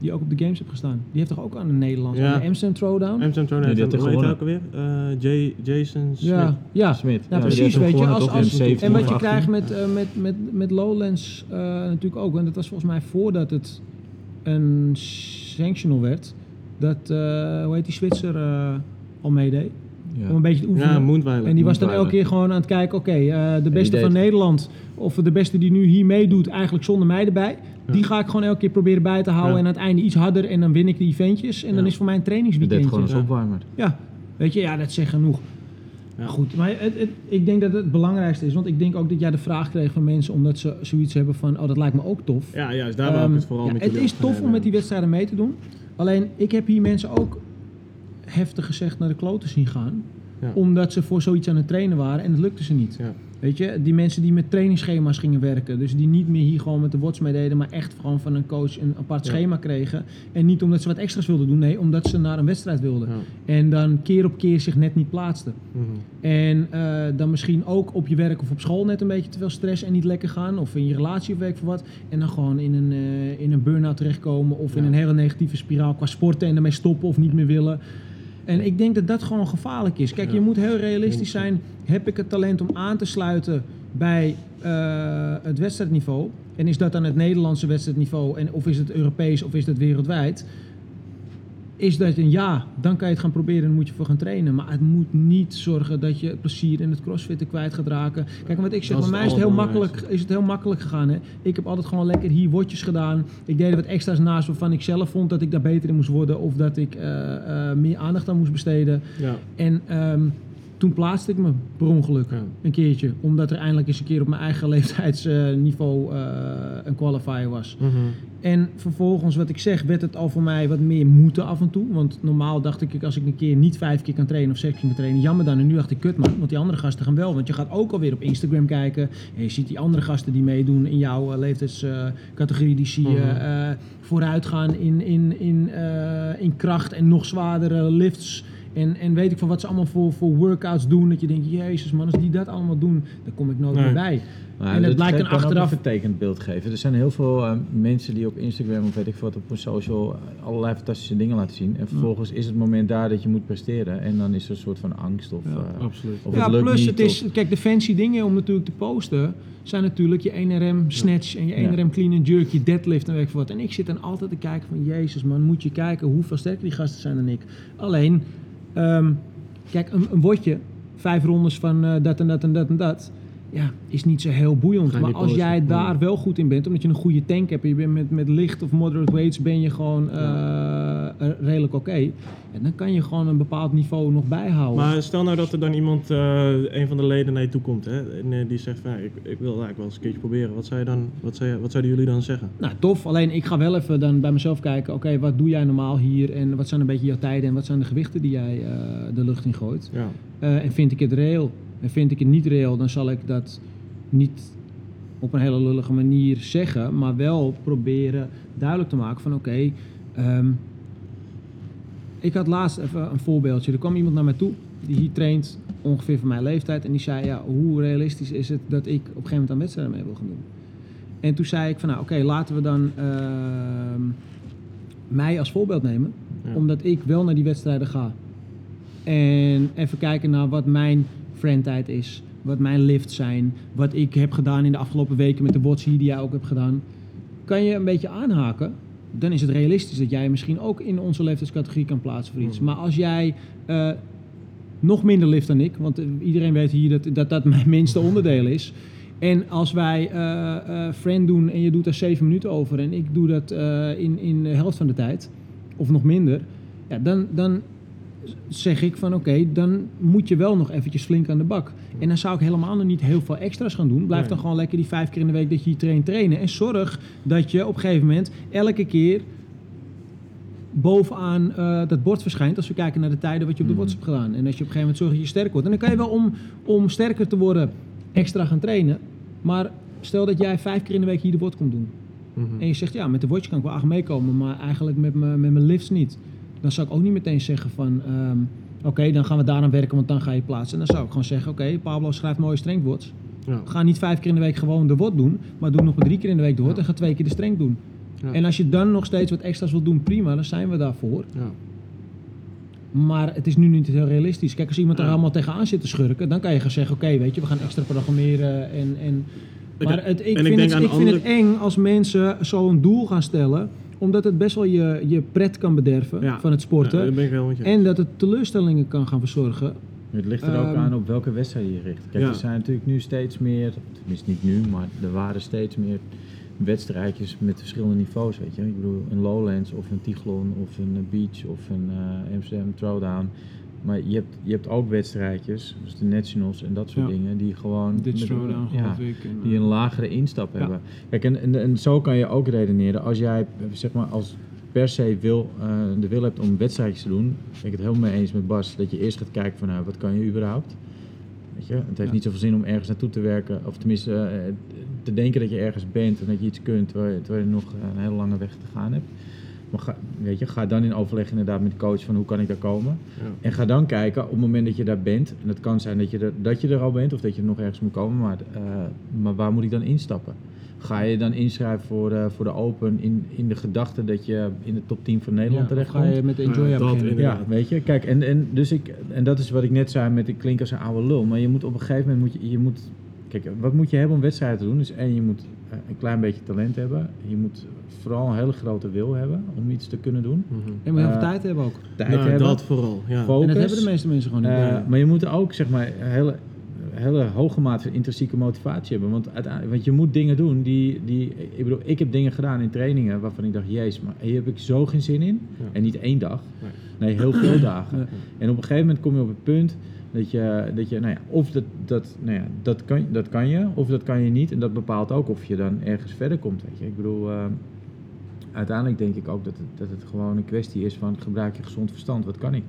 die ook op de Games heeft gestaan, die heeft toch ook aan de Nederlandse, Ja. aan de Amsterdam Throwdown? Amsterdam Nee, heeft die heet hij ook alweer? Eh, J- Jason Smith. ja, ja. Smit. Ja, precies, heeft weet je. gewonnen, Als, als, In 17 en wat je 18. krijgt met, eh, met, met, met Lowlands eh, natuurlijk ook, en dat was volgens mij voordat het een sanctional werd, dat, eh, hoe heet die Zwitser, eh, al meedeed. Ja. Om een beetje te oefenen. Ja, Moonweiler. en die was dan elke keer gewoon aan het kijken, oké, eh, de beste van. Nederland, of de beste die nu hier meedoet, eigenlijk zonder mij erbij. Die ga ik gewoon elke keer proberen bij te houden Ja. en aan het einde iets harder en dan win ik die eventjes en dan is voor mij een trainingsweekendje. gewoon als opwarmer. Ja, weet je, ja, dat zegt genoeg. Ja. Goed, maar het, het- ik denk dat het het belangrijkste is, want ik denk ook dat jij de vraag kreeg van mensen omdat ze zoiets hebben van, oh dat lijkt me ook tof. Ja, juist, daar wou ik Ehm, het vooral ja, met Het is tof om met die wedstrijden mee te doen. Alleen, ik heb hier mensen ook heftig gezegd naar de kloten zien gaan. Ja. Omdat ze voor zoiets aan het trainen waren en het lukte ze niet. Ja. Weet je, die mensen die met trainingsschema's gingen werken. Dus die niet meer hier gewoon met de watch mee deden, maar echt gewoon van een coach een apart Ja. schema kregen. En niet omdat ze wat extra's wilden doen, nee, omdat ze naar een wedstrijd wilden. Ja. En dan keer op keer zich net niet plaatsten. Mhm. En eh, dan misschien ook op je werk of op school net een beetje te veel stress en niet lekker gaan. Of in je relatie of ik veel wat. En dan gewoon in een, eh, in een burn-out terechtkomen. Of in een hele negatieve spiraal qua sporten en ermee stoppen of niet meer willen. En ik denk dat dat gewoon gevaarlijk is. Kijk, Ja. je moet heel realistisch zijn. Heb ik het talent om aan te sluiten bij eh, het wedstrijdniveau? En is dat dan het Nederlandse wedstrijdniveau? En, of is het Europees of is dat wereldwijd? Is dat een ja, dan kan je het gaan proberen en moet je voor gaan trainen. Maar het moet niet zorgen dat je het plezier in het crossfitten kwijt gaat raken. Kijk, wat ik zeg, bij mij is het heel makkelijk, is het heel makkelijk gegaan. Hè? Ik heb altijd gewoon lekker hier wotjes gedaan. Ik deed er wat extra's naast waarvan ik zelf vond dat ik daar beter in moest worden. Of dat ik eh, eh, meer aandacht aan moest besteden. Ja. En ehm, toen plaatste ik me per ongeluk Ja. een keertje. Omdat er eindelijk eens een keer op mijn eigen <laughs> leeftijdsniveau eh, een qualifier was. Mhm. En vervolgens, wat ik zeg, werd het al voor mij wat meer moeten af en toe. Want normaal dacht ik, als ik een keer niet vijf keer kan trainen of zes keer kan trainen, jammer dan. En nu dacht ik, kut man, want die andere gasten gaan wel. Want je gaat ook alweer op Instagram kijken. En je ziet die andere gasten die meedoen in jouw eh, leeftijdscategorie. die zie je Mhm. eh, vooruit gaan in, in, in, eh, in kracht en nog zwaardere lifts. En, en weet ik van wat ze allemaal voor, voor workouts doen. Dat je denkt, jezus man, als die dat allemaal doen, dan kom ik nooit Nee. meer bij. Maar En het blijkt dan ook achteraf- een vertekend beeld geven. Er zijn heel veel eh, mensen die op Instagram of weet ik wat op een social allerlei fantastische dingen laten zien. En vervolgens is het moment daar dat je moet presteren. En dan is er een soort van angst of, Ja, eh, Absoluut. of ja, het lukt plus niet. het is, of- kijk, de fancy dingen om natuurlijk te posten zijn natuurlijk je 1RM snatch en je Ja. 1RM clean and jerk, je deadlift en weet ik wat. En ik zit dan altijd te kijken van, jezus man, moet je kijken hoeveel sterker die gasten zijn dan ik. Alleen, ehm, kijk, een, een vijf rondes van eh, dat en dat en dat en dat, ja, is niet zo heel boeiend. Maar als jij daar wel goed in bent, omdat je een goede tank hebt en je bent met, met licht of moderate weights, ben je gewoon eh, eh, redelijk oké. En dan kan je gewoon een bepaald niveau nog bijhouden. Maar stel nou dat er dan iemand, eh, een van de leden naar je toe komt, hè, en die zegt van, ja, ik, ik wil eigenlijk wel eens een keertje proberen. Wat, zou je dan, wat, zou je- wat zouden jullie dan zeggen? Nou, tof. Alleen ik ga wel even dan bij mezelf kijken. Oké, wat doe jij normaal hier? En wat zijn een beetje jouw tijden? En wat zijn de gewichten die jij eh, de lucht in gooit? Ja. Eh, en vind ik het reëel? En vind ik het niet reëel, dan zal ik dat niet op een hele lullige manier zeggen. Maar wel proberen duidelijk te maken van oké... ehm, ik had laatst even een voorbeeldje. Er kwam iemand naar mij toe die hier traint, ongeveer van mijn leeftijd. En die zei, ja, hoe realistisch is het dat ik op een gegeven moment aan wedstrijden mee wil gaan doen? En toen zei ik van, nou oké, laten we dan ehm, mij als voorbeeld nemen. Ja. Omdat ik wel naar die wedstrijden ga. En even kijken naar wat mijn friendtijd is. Wat mijn lifts zijn. Wat ik heb gedaan in de afgelopen weken met de watch hier die jij ook hebt gedaan. Kan je een beetje aanhaken. Dan is het realistisch dat jij misschien ook in onze leeftijdscategorie kan plaatsen voor iets. Mhm. Maar als jij eh, nog minder lift dan ik. Want eh, iedereen weet hier dat, dat dat <laughs> mijn minste onderdeel is. En als wij eh friend doen en je doet daar zeven minuten over en ik doe dat in, in de helft van de tijd, of nog minder, ja, dan, dan zeg ik van oké, dan moet je wel nog eventjes flink aan de bak. En dan zou ik helemaal nog niet heel veel extra's gaan doen. Blijf Nee. dan gewoon lekker die vijf keer in de week dat je hier traint trainen. En zorg dat je op een gegeven moment elke keer bovenaan eh, dat bord verschijnt als we kijken naar de tijden wat je op de Mhm. WhatsApp hebt gedaan. En als je op een gegeven moment zorgt dat je sterk wordt. En dan kan je wel om, om sterker te worden extra gaan trainen. Maar stel dat jij vijf keer in de week hier de WOD komt doen. Mhm. En je zegt, ja, met de watch kan ik wel acht meekomen, maar eigenlijk met mijn lifts niet. Dan zou ik ook niet meteen zeggen van, ehm, oké, dan gaan we daaraan werken, want dan ga je plaatsen. En dan zou ik gewoon zeggen, oké, Pablo schrijft mooie strengthwods. Ja. Ga niet vijf keer in de week gewoon de WOD doen, maar doe nog maar drie keer in de week de WOD en ga twee keer de strength doen. Ja. En als je dan nog steeds wat extra's wil doen, prima, dan zijn we daarvoor. Ja. Maar het is nu niet heel realistisch. Kijk, als iemand er allemaal tegenaan zit te schurken, dan kan je gaan zeggen, oké, weet je, we gaan extra programmeren en... en maar het, ik, en vind, het, ik vind het eng als mensen zo'n doel gaan stellen, omdat het best wel je, je pret kan bederven Ja. van het sporten. Ja, daar ben ik wel met je. en dat het teleurstellingen kan gaan verzorgen. Het ligt er ook Ehm, aan op welke wedstrijd je richt. Kijk, Ja. er zijn natuurlijk nu steeds meer, tenminste niet nu, maar er waren steeds meer wedstrijdjes met verschillende niveaus, weet je. Ik bedoel, een Lowlands of een Tichlon of een eh, Beach of een eh, Amsterdam Throwdown. Maar je hebt, je hebt ook wedstrijdjes, dus de Nationals en dat soort Ja. dingen, die gewoon... Dit throwdown, ja, geloof ik. En, die een lagere instap Ja. hebben. Kijk, en, en, en zo kan je ook redeneren. Als jij zeg maar als per se wil, eh, de wil hebt om wedstrijdjes te doen, ben ik het helemaal mee eens met Bas, dat je eerst gaat kijken van nou, wat kan je überhaupt? Weet je, het heeft niet zoveel zin om ergens naartoe te werken, of tenminste eh, te denken dat je ergens bent en dat je iets kunt, terwijl je, terwijl je nog een hele lange weg te gaan hebt. Maar ga, weet je, ga dan in overleg inderdaad met de coach van hoe kan ik daar komen. Ja. En ga dan kijken op het moment dat je daar bent. En het kan zijn dat je er, dat je er al bent of dat je er nog ergens moet komen. Maar, eh, maar waar moet ik dan instappen? Ga je dan inschrijven voor, de voor de Open in, in de gedachte dat je in de top 10 van Nederland ja, terecht ga je komt? met de Ja, Enjoy dat. Ja, weet je, kijk, en, en, dus ik, en dat is wat ik net zei met ik klink als een oude lul. Maar je moet op een gegeven moment, moet je, je moet, kijk, wat moet je hebben om wedstrijden te doen? Dus één, je moet eh, een klein beetje talent hebben. Je moet vooral een hele grote wil hebben om iets te kunnen doen. Mhm. En moet heel veel Eh, tijd hebben ook. Tijd Nou, hebben. dat vooral. Ja. Focus. En dat hebben de meeste mensen gewoon niet. Eh, Ja. Maar je moet ook zeg maar een hele, hele hoge mate van intrinsieke motivatie hebben. Want, uiteindelijk, want je moet dingen doen die, die. Ik bedoel, ik heb dingen gedaan in trainingen waarvan ik dacht, jezus, maar hier heb ik zo geen zin in. Ja. En niet één dag. Nee. Nee, heel veel dagen. Ja. En op een gegeven moment kom je op het punt dat je, dat je nou ja, of dat, dat, nou ja, dat, kan, dat kan je, of dat kan je niet. En dat bepaalt ook of je dan ergens verder komt. Weet je. Ik bedoel, eh, uiteindelijk denk ik ook dat het, dat het gewoon een kwestie is van gebruik je gezond verstand. Wat kan ik?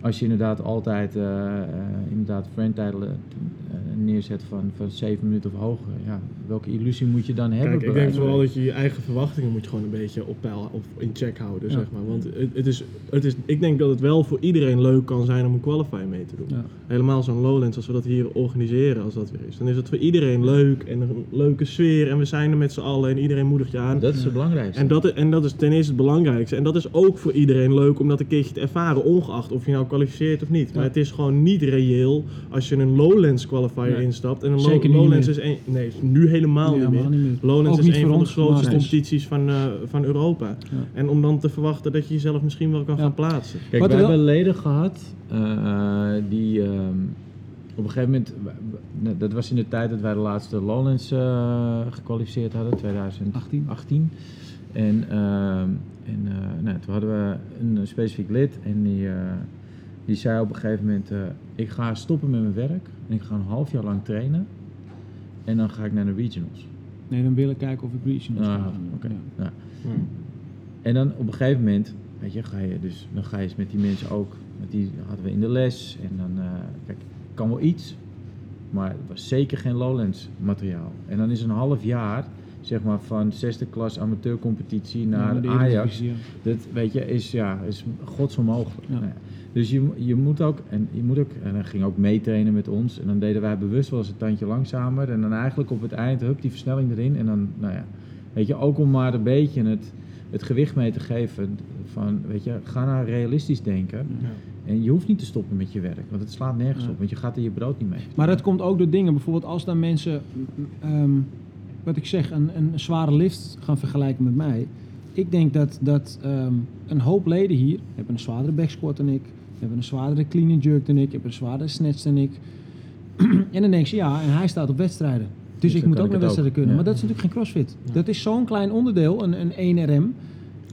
Als je inderdaad altijd eh, eh, inderdaad friendtijden eh, neerzet van, van 7 minuten of hoger, ja, welke illusie moet je dan hebben? Kijk, ik denk vooral dat je je eigen verwachtingen moet je gewoon een beetje op peil of in check houden, Ja. zeg maar. Want het, het is, het is, ik denk dat het wel voor iedereen leuk kan zijn om een qualifier mee te doen. Ja. Helemaal zo'n Lowlands, als we dat hier organiseren, als dat weer is. Dan is het voor iedereen leuk en een leuke sfeer en we zijn er met z'n allen en iedereen moedigt je aan. Dat is het belangrijkste. En dat, en dat is ten eerste het belangrijkste. En dat is ook voor iedereen leuk om dat een keertje te ervaren, ongeacht of je nou kwalificeert of niet. Maar Ja. het is gewoon niet reëel als je een Lowlands qualifier Nee. instapt. En een Zeker Low- nu niet Lowlands meer. is een, nee, nu helemaal Ja, niet meer. helemaal niet meer. Lowlands Ook is een van de grootste competities van, eh, van Europa. Ja. En om dan te verwachten dat je jezelf misschien wel kan Ja. gaan plaatsen. Kijk, Wat we wel- hebben leden gehad eh, die ehm, op een gegeven moment, dat was in de tijd dat wij de laatste Lowlands eh, gekwalificeerd hadden, 2018. 18. En, ehm, en eh, nou, toen hadden we een specifiek lid en die, eh, die zei op een gegeven moment, eh, ik ga stoppen met mijn werk en ik ga een half jaar lang trainen en dan ga ik naar de regionals. Nee, dan willen kijken of ik regionals Ah, oké. Ja. Ja. En dan op een gegeven moment, weet je, ga je dus, dan ga je eens met die mensen ook, met die hadden we in de les. En dan, eh, kijk, kan wel iets, maar het was zeker geen Lowlands materiaal. En dan is een half jaar, zeg maar, van zesde klas amateurcompetitie naar Ja, de Ajax. Dat, weet je, is, ja, is godsonmogelijk. Ja. Nou ja. Dus je, je moet ook, en je moet ook, en hij ging ook meetrainen met ons. En dan deden wij bewust wel eens een tandje langzamer. En dan eigenlijk op het eind, hup, die versnelling erin. En dan, nou ja, weet je, ook om maar een beetje het, het gewicht mee te geven. Van, weet je, ga nou realistisch denken. Ja. En je hoeft niet te stoppen met je werk, want het slaat nergens Ja. op. Want je gaat er je brood niet mee. Maar dat komt ook door dingen. Bijvoorbeeld als dan mensen, ehm, wat ik zeg, een, een zware lift gaan vergelijken met mij. Ik denk dat, dat ehm, een hoop leden hier hebben een zwaardere back squat dan ik. Hebben een zwaardere clean and jerk dan ik. Hebben een zwaardere snatch dan ik. <clears throat> en dan denk je, ja, en hij staat op wedstrijden. Dus, Dus ik moet ook naar wedstrijden kunnen. Ja. Maar dat is natuurlijk geen crossfit. Ja. Dat is zo'n klein onderdeel, een, een 1RM.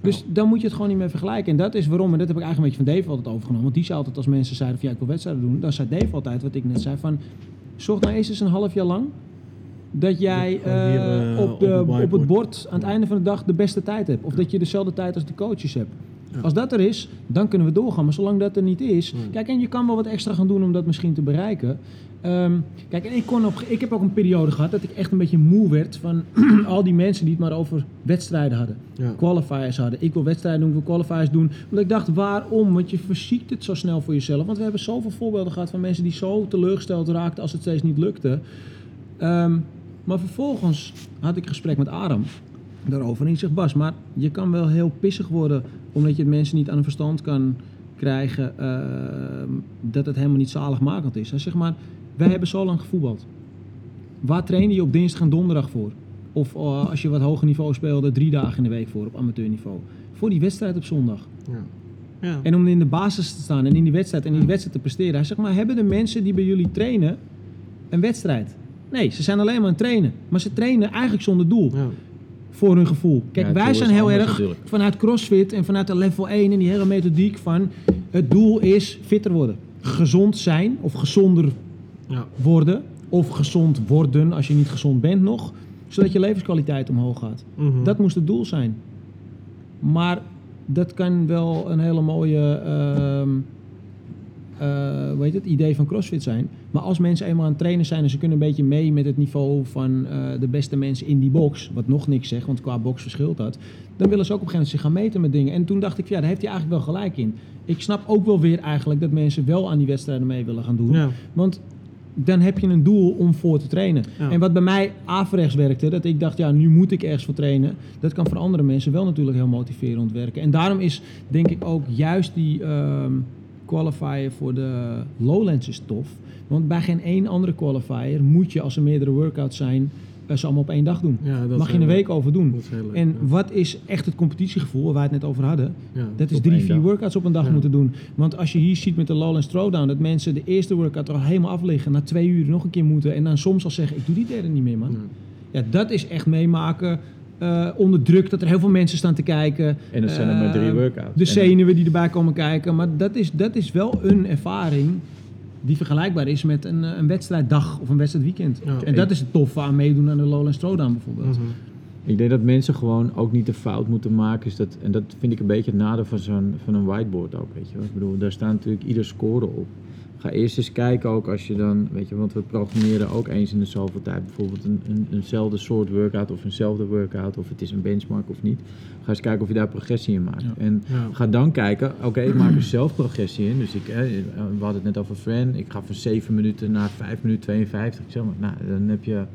Dus dan moet je het gewoon niet meer vergelijken. En dat is waarom, en dat heb ik eigenlijk een beetje van Dave altijd overgenomen. Want die zei altijd als mensen zeiden van ja, ik wil wedstrijden doen. Dan zei Dave altijd, wat ik net zei, van zorg nou eens eens een half jaar lang dat jij eh, eh, op, de, op het op, het whiteboard. bord aan het einde van de dag de beste tijd hebt. Of dat je dezelfde tijd als de coaches hebt. Als dat er is, dan kunnen we doorgaan. Maar zolang dat er niet is... Hmm. Kijk, en je kan wel wat extra gaan doen om dat misschien te bereiken. Ehm, kijk, en ik, kon op, ik heb ook een periode gehad dat ik echt een beetje moe werd van <clears throat> al die mensen die het maar over wedstrijden hadden. Ja. Qualifiers hadden. Ik wil wedstrijden doen, ik wil qualifiers doen. Omdat ik dacht, waarom? Want je verziekt het zo snel voor jezelf. Want we hebben zoveel voorbeelden gehad van mensen die zo teleurgesteld raakten als het steeds niet lukte. Ehm, maar vervolgens had ik een gesprek met Aram daarover. En ik zeg, Bas, maar je kan wel heel pissig worden omdat je het mensen niet aan een verstand kan krijgen ehm, dat het helemaal niet zaligmakend is. Hij zegt maar, wij hebben zo lang gevoetbald. Waar train je op dinsdag en donderdag voor? Of eh, als je wat hoger niveau speelde, drie dagen in de week voor op amateurniveau. Voor die wedstrijd op zondag. Ja. Ja. En om in de basis te staan en in die wedstrijd en in die wedstrijd te presteren. Hij zegt maar, hebben de mensen die bij jullie trainen een wedstrijd? Nee, ze zijn alleen maar aan het trainen. Maar ze trainen eigenlijk zonder doel. Ja. Voor hun gevoel. Kijk, Ja, wij zijn heel erg natuurlijk. vanuit CrossFit en vanuit de level 1 en die hele methodiek van het doel is fitter worden. Gezond zijn of gezonder Ja. worden. Of gezond worden als je niet gezond bent nog. Zodat je levenskwaliteit omhoog gaat. Mhm. Dat moest het doel zijn. Maar dat kan wel een hele mooie ehm, hoe heet het, idee van CrossFit zijn. Maar als mensen eenmaal aan het trainen zijn en ze kunnen een beetje mee met het niveau van eh, de beste mensen in die box, wat nog niks zegt, want qua box verschilt dat, dan willen ze ook op een gegeven moment zich gaan meten met dingen. En toen dacht ik, ja, daar heeft hij eigenlijk wel gelijk in. Ik snap ook wel weer eigenlijk dat mensen wel aan die wedstrijden mee willen gaan doen. Ja. Want dan heb je een doel om voor te trainen. Ja. En wat bij mij averechts werkte, dat ik dacht, ja, nu moet ik ergens voor trainen. Dat kan voor andere mensen wel natuurlijk heel motiverend werken. En daarom is, denk ik, ook juist die ehm, qualifier voor de Lowlands is tof. Want bij geen één andere qualifier moet je, als er meerdere workouts zijn, eh, ze allemaal op één dag doen. Ja, dat is Mag je een week over doen. Dat is heel leuk. En ja. wat is echt het competitiegevoel waar wij het net over hadden? Ja. Dat is drie, vier dag. workouts op een dag Ja. moeten doen. Want als je hier ziet met de Lowlands Throwdown, dat mensen de eerste workout er al helemaal afliggen, na twee uur nog een keer moeten en dan soms al zeggen, ik doe die derde niet meer man. Ja. Ja, dat is echt meemaken eh, onder druk, dat er heel veel mensen staan te kijken. En dan zijn er maar drie Eh, workouts. De En- zenuwen die erbij komen kijken. Maar dat is, dat is wel een ervaring die vergelijkbaar is met een, eh, een wedstrijddag of een wedstrijdweekend. Ja. En dat is het toffe aan meedoen aan de Lowlands Throwdown bijvoorbeeld. Mhm. Ik denk dat mensen gewoon ook niet de fout moeten maken. Is dat, en dat vind ik een beetje het nadeel van, zo'n, van een whiteboard ook. Weet je. wel. Ik bedoel, daar staat natuurlijk ieder score op. Ga eerst eens kijken ook als je dan, weet je, want we programmeren ook eens in de zoveel tijd bijvoorbeeld een, een, eenzelfde soort workout of eenzelfde workout of het is een benchmark of niet. Ga eens kijken of je daar progressie in maakt. Ja. En Ja. ga dan kijken, oké, ik maak er zelf progressie in. Dus ik, eh, we hadden het net over Fran, ik ga van 7 minuten naar 5 minuten 52. Ik zeg maar, nou, dan heb je, dan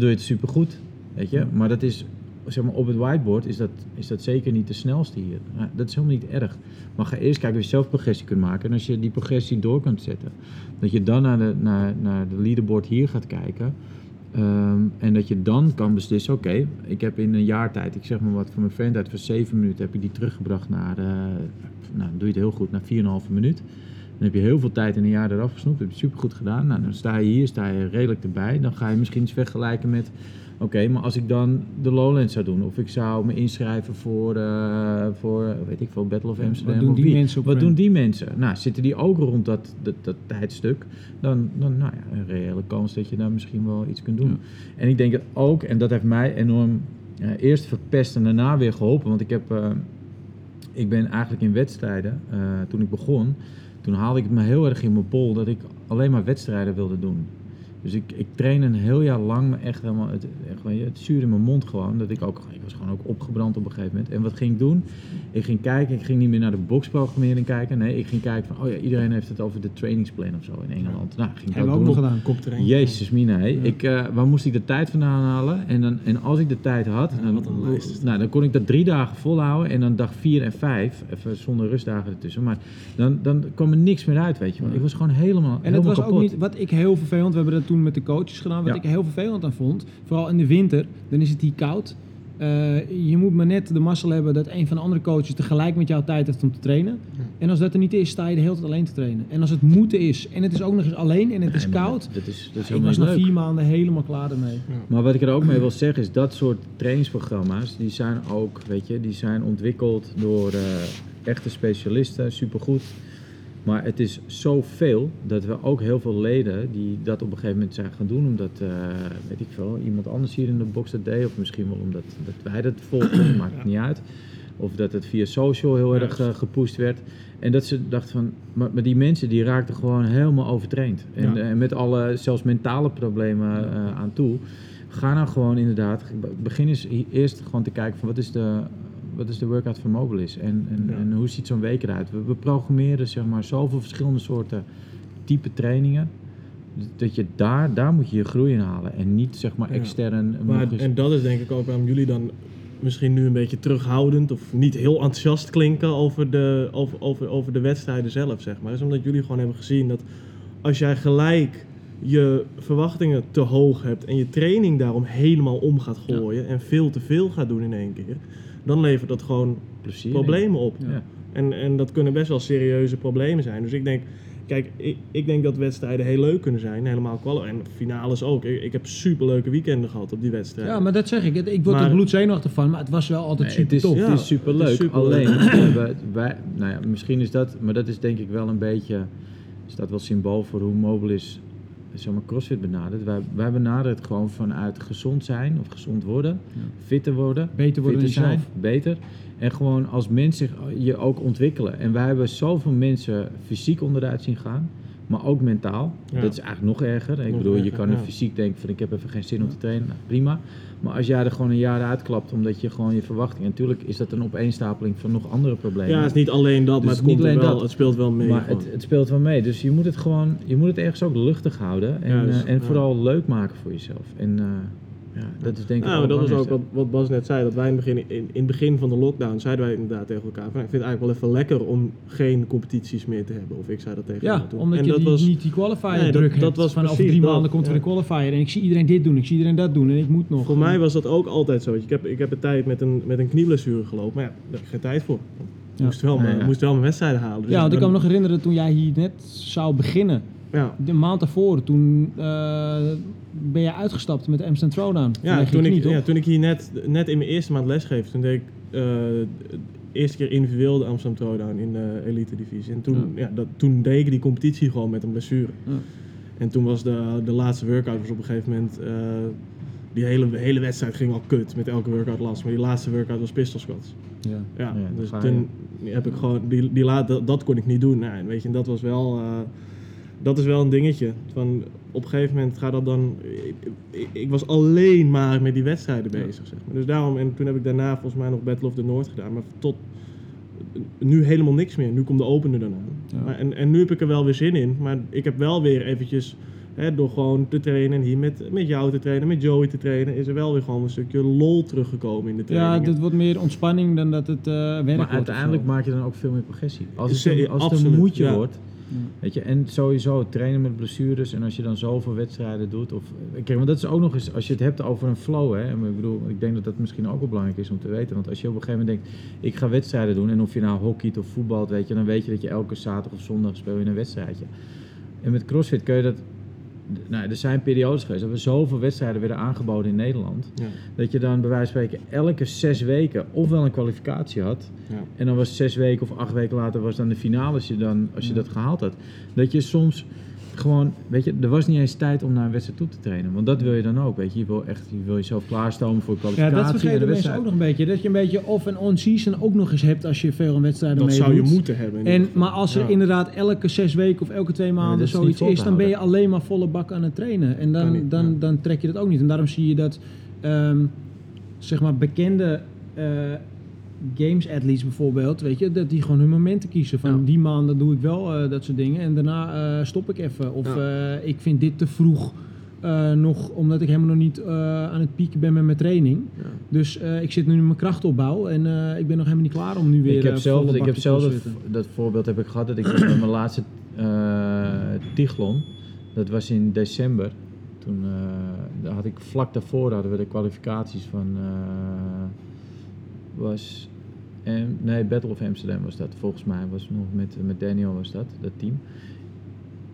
doe je het supergoed, weet je. Maar dat is, zeg maar, op het whiteboard is dat, is dat zeker niet de snelste hier. Dat is helemaal niet erg. Maar ga eerst kijken of je zelf progressie kunt maken. En als je die progressie door kunt zetten, dat je dan naar de, naar, naar de leaderboard hier gaat kijken. Ehm, en dat je dan kan beslissen, oké, ik heb in een jaar tijd, ik zeg maar wat, van mijn friend uit van 7 minuten heb je die teruggebracht naar, eh, nou doe je het heel goed, naar 4,5 minuut. Dan heb je heel veel tijd in een jaar eraf gesnoept, heb je supergoed gedaan. Nou, dan sta je hier, sta je redelijk erbij. Dan ga je misschien eens vergelijken met, oké, maar als ik dan de Lowlands zou doen, of ik zou me inschrijven voor, eh, voor weet ik veel, Battle of Amsterdam. wat doen of die mensen Wat doen die mensen? Nou, zitten die ook rond dat, dat, dat tijdstuk, dan, dan nou ja, een reële kans dat je daar misschien wel iets kunt doen. Ja. En ik denk dat ook, en dat heeft mij enorm eerst verpest en daarna weer geholpen, want ik heb, eh, ik ben eigenlijk in wedstrijden, eh, toen ik begon, toen haalde ik het me heel erg in mijn bol dat ik alleen maar wedstrijden wilde doen. Dus ik, ik train een heel jaar lang me echt helemaal, het, echt, het zuur in mijn mond gewoon. Dat ik ook, ik was gewoon ook opgebrand op een gegeven moment. En wat ging ik doen? Ik ging kijken, ik ging niet meer naar de boxprogrammering kijken. Nee, ik ging kijken van, oh ja, iedereen heeft het over de trainingsplan of zo in Engeland. Nou, ging ik Hebben we dat ook nog gedaan. Kopterrein. Jezus mina. Ik, eh, waar moest ik de tijd vandaan halen? En, dan, en als ik de tijd had, Ja, dan, wat een lijst is dat. nou, dan kon ik dat drie dagen volhouden. En dan dag vier en vijf, even zonder rustdagen ertussen. Maar dan, dan kwam er niks meer uit, weet je wel. Ik was gewoon helemaal, En helemaal was kapot. ook niet, wat ik heel vervelend, we hebben dat toen met de coaches gedaan, wat Ja. ik heel vervelend aan vond, vooral in de winter, dan is het hier koud. Eh, je moet maar net de mazzel hebben dat een van de andere coaches tegelijk met jou tijd heeft om te trainen. Ja. En als dat er niet is, sta je de hele tijd alleen te trainen. En als het moeten is, en het is ook nog eens alleen en het is Nee, koud, Dat, dat is, dat is ik helemaal was na vier maanden helemaal klaar ermee. Maar wat ik er ook mee wil zeggen is dat soort trainingsprogramma's, die zijn ook, weet je, die zijn ontwikkeld door eh, echte specialisten, supergoed. Maar het is zoveel dat we ook heel veel leden die dat op een gegeven moment zijn gaan doen, omdat, eh, weet ik veel, iemand anders hier in de box dat deed, of misschien wel omdat dat wij dat volgden, <clears throat> maakt het niet uit. Of dat het via social heel erg gepusht werd. En dat ze dachten van, maar, maar die mensen die raakten gewoon helemaal overtraind. En, Ja. eh, met alle, zelfs mentale problemen aan toe. Ga nou gewoon inderdaad, begin eens eerst gewoon te kijken van wat is de, wat is de workout van Mobilis en, en, Ja. en hoe ziet zo'n week eruit. We, we programmeren zeg maar zoveel verschillende soorten type trainingen. Dat je daar, daar moet je je groei in halen en niet zeg maar Ja. extern. Maar, eens- en dat is denk ik ook waarom jullie dan misschien nu een beetje terughoudend of niet heel enthousiast klinken over de, over, over, over de wedstrijden zelf, zeg maar. is omdat jullie gewoon hebben gezien dat als jij gelijk je verwachtingen te hoog hebt en je training daarom helemaal om gaat gooien en veel te veel gaat doen in één keer, dan levert dat gewoon plezier. problemen op. Ja. En, en dat kunnen best wel serieuze problemen zijn. Dus ik denk, kijk, ik, ik denk dat wedstrijden heel leuk kunnen zijn. Helemaal kwal en finales ook. Ik, ik heb superleuke weekenden gehad op die wedstrijden. Ja, maar dat zeg ik. Ik word Maar- er bloedzenuwachtig van, maar het was wel altijd Nee, super het is, tof. Ja, het is superleuk. het is superleuk. Alleen, <clears throat> wij, nou ja, misschien is dat, maar dat is denk ik wel een beetje, is dat wel symbool voor hoe Mobilis zeg maar, CrossFit benadert. Wij, wij benaderen het gewoon vanuit gezond zijn of gezond worden, fitter worden, Beter worden fitter zijn, jezelf. beter. En gewoon als mens zich je ook ontwikkelen. En wij hebben zoveel mensen fysiek onderuit zien gaan. Maar ook mentaal. Ja. Dat is eigenlijk nog erger. Ik Nog bedoel, je kan ja. fysiek denken van ik heb even geen zin om te trainen. Nou, prima. Maar als jij er gewoon een jaar uitklapt omdat je gewoon je verwachting... En natuurlijk is dat een opeenstapeling van nog andere problemen. Ja, het is niet alleen dat, Dus maar het, komt wel, dat. het speelt wel mee. maar het, het speelt wel mee. Dus je moet het gewoon... Je moet het ergens ook luchtig houden. En, eh, en ja. vooral leuk maken voor jezelf. En eh, ja, dat is denk ik maar dat was ook wat, wat Bas net zei. Dat wij in het, begin, in, in het begin van de lockdown zeiden wij inderdaad tegen elkaar. Van, ik vind het eigenlijk wel even lekker om geen competities meer te hebben. Of ik zei dat tegen Ja, omdat En je dat die, was, niet die qualifier Nee, dat- druk dat hebt. was van over drie dat, maanden komt er ja. een qualifier en ik zie iedereen dit doen, ik zie iedereen dat doen en ik moet nog. Voor mij was dat ook altijd zo. Ik heb, ik heb een tijd met een, met een knieblessure gelopen. Maar ja, daar heb ik geen tijd voor. Ik Ja. moest, wel, mijn- ja. moest wel mijn wedstrijden halen. Dus ja, want ik kan me nog herinneren toen jij hier net zou beginnen, Ja, de maand daarvoor, toen eh, ben je uitgestapt met de Amsterdam Throwdown. Ja, toen ik, ja, toen ik hier net, net in mijn eerste maand lesgeef, toen deed ik eh, de eerste keer individueel de Amsterdam Throwdown in de elite divisie. En toen, ja. dat, toen deed ik die competitie gewoon met een blessure. Ja. En toen was de, de laatste workout was op een gegeven moment, eh, die hele, hele wedstrijd ging al kut met elke workout last. Maar die laatste workout was pistol squats. Ja. Ja, dus toen heb ik gewoon, die, die laat, dat, dat kon ik niet doen. Nou, en weet je, en dat was wel, eh, dat is wel een dingetje. Van, op een gegeven moment gaat dat dan, ik, ik, ik was alleen maar met die wedstrijden bezig, zeg maar. Dus daarom, en toen heb ik daarna volgens mij nog Battle of the North gedaan, maar tot nu helemaal niks meer. Nu komt de opener dan aan. Ja. Maar, en, en nu heb ik er wel weer zin in, maar ik heb wel weer eventjes... Hè, door gewoon te trainen en hier met, met jou te trainen, met Joey te trainen, is er wel weer gewoon een stukje lol teruggekomen in de Ja, training. dit wordt meer ontspanning dan dat het eh werk wordt. Maar uiteindelijk maak je dan ook veel meer progressie. Als het, een, als het een moedje ja. wordt. Weet je, en sowieso trainen met blessures en als je dan zoveel wedstrijden doet. Of, kijk, want dat is ook nog eens, als je het hebt over een flow. Hè, ik bedoel, ik denk dat dat misschien ook wel belangrijk is om te weten. Want als je op een gegeven moment denkt, ik ga wedstrijden doen. En of je nou hockeyt of voetbalt, weet je, dan weet je dat je elke zaterdag of zondag speel je een wedstrijdje. En met CrossFit kun je dat. Nou, er zijn periodes geweest dat we zoveel wedstrijden werden aangeboden in Nederland. Ja. Dat je dan bij wijze van spreken elke zes weken ofwel een kwalificatie had. Ja. En dan was zes weken of acht weken later was dan de finale als je, dan, als je dat gehaald had. Dat je soms gewoon, weet je, er was niet eens tijd om naar een wedstrijd toe te trainen. Want dat wil je dan ook, weet je. Je wil echt, je wil jezelf klaarstomen voor Ja, kwalificatie dat en de vergeten mensen wedstrijd. ook nog een beetje. Dat je een beetje off- en on-season ook nog eens hebt als je veel aan wedstrijden Dat meedoet. zou je moeten hebben. En, maar als er Ja. inderdaad elke zes weken of elke twee maanden dat zoiets is, dan ben je alleen maar volle bak aan het trainen. En dan, niet, dan, ja. dan trek je dat ook niet. En daarom zie je dat ehm, zeg maar bekende eh, games athletes bijvoorbeeld, weet je, dat die gewoon hun momenten kiezen. Van Ja. die maanden doe ik wel eh, dat soort dingen en daarna eh, stop ik even. Of Ja. eh, ik vind dit te vroeg. eh, nog omdat ik helemaal nog niet eh, aan het pieken ben met mijn training. Ja. Dus eh, ik zit nu in mijn krachtopbouw en eh, ik ben nog helemaal niet klaar om nu weer Ik heb zelf, ik heb zelf dat, voorbeeld heb ik gehad dat ik met mijn laatste eh Tiglon, dat was in december. Toen eh, daar had ik vlak daarvoor hadden we de kwalificaties van eh, was en nee Battle of Amsterdam was dat volgens mij was nog met met Daniel was dat dat team.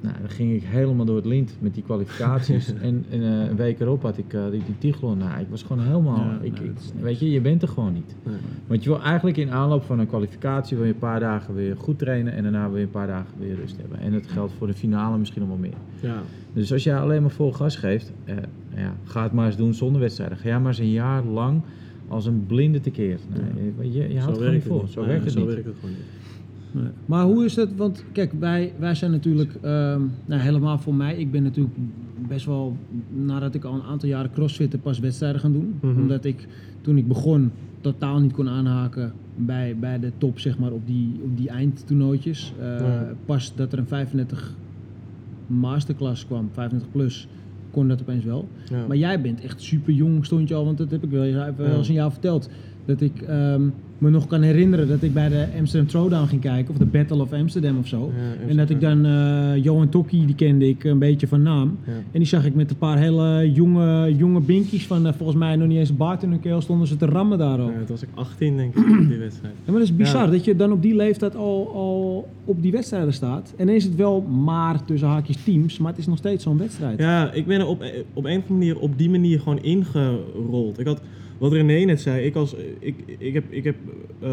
Nou, dan ging ik helemaal door het lint met die kwalificaties. <laughs> en en eh, een week erop had ik eh, die, die Tiglon. Nou, ik was gewoon helemaal. Ja, ik, weet je, je bent er gewoon niet. Nee. Want je wil eigenlijk in aanloop van een kwalificatie wil je een paar dagen weer goed trainen en daarna wil je een paar dagen weer rust hebben. En dat geldt voor de finale misschien nog wel meer. Ja. Dus als jij alleen maar vol gas geeft, eh, ja, ga het maar eens doen zonder wedstrijden. Ga jij maar eens een jaar lang als een blinde tekeer. Nee, je, je houdt het gewoon niet vol. het Zo werkt het zo niet. werkt het gewoon niet. Nee. Maar hoe is het? Want kijk, wij, wij zijn natuurlijk, ehm, nou helemaal voor mij, ik ben natuurlijk best wel, nadat ik al een aantal jaren crossfitten, pas wedstrijden gaan doen. Mhm. Omdat ik toen ik begon totaal niet kon aanhaken bij, bij de top, zeg maar, op die, op die eindtoernooitjes. Eh, Ja. Pas dat er een 35 masterclass kwam, 35 plus, kon dat opeens wel. Ja. Maar jij bent echt super jong, stond je al, want dat heb ik wel, wel eens aan jou verteld. Dat ik ehm, me nog kan herinneren dat ik bij de Amsterdam Throwdown ging kijken, of de Battle of Amsterdam of zo. Ja, en dat ik dan eh, Johan Tokkie, die kende ik een beetje van naam. Ja. En die zag ik met een paar hele jonge, jonge binkies van eh, volgens mij nog niet eens een baard in hun keel, stonden ze te rammen daar ook. Ja, toen was ik 18 denk ik, op die wedstrijd. Ja, maar dat is bizar dat je dan op die leeftijd al, al op die wedstrijden staat. En dan is het wel maar tussen haakjes teams, maar het is nog steeds zo'n wedstrijd. Ja, ik ben er op, op een of andere manier op die manier gewoon ingerold. Ik had, wat René net zei, ik, als, ik, ik heb, ik heb eh,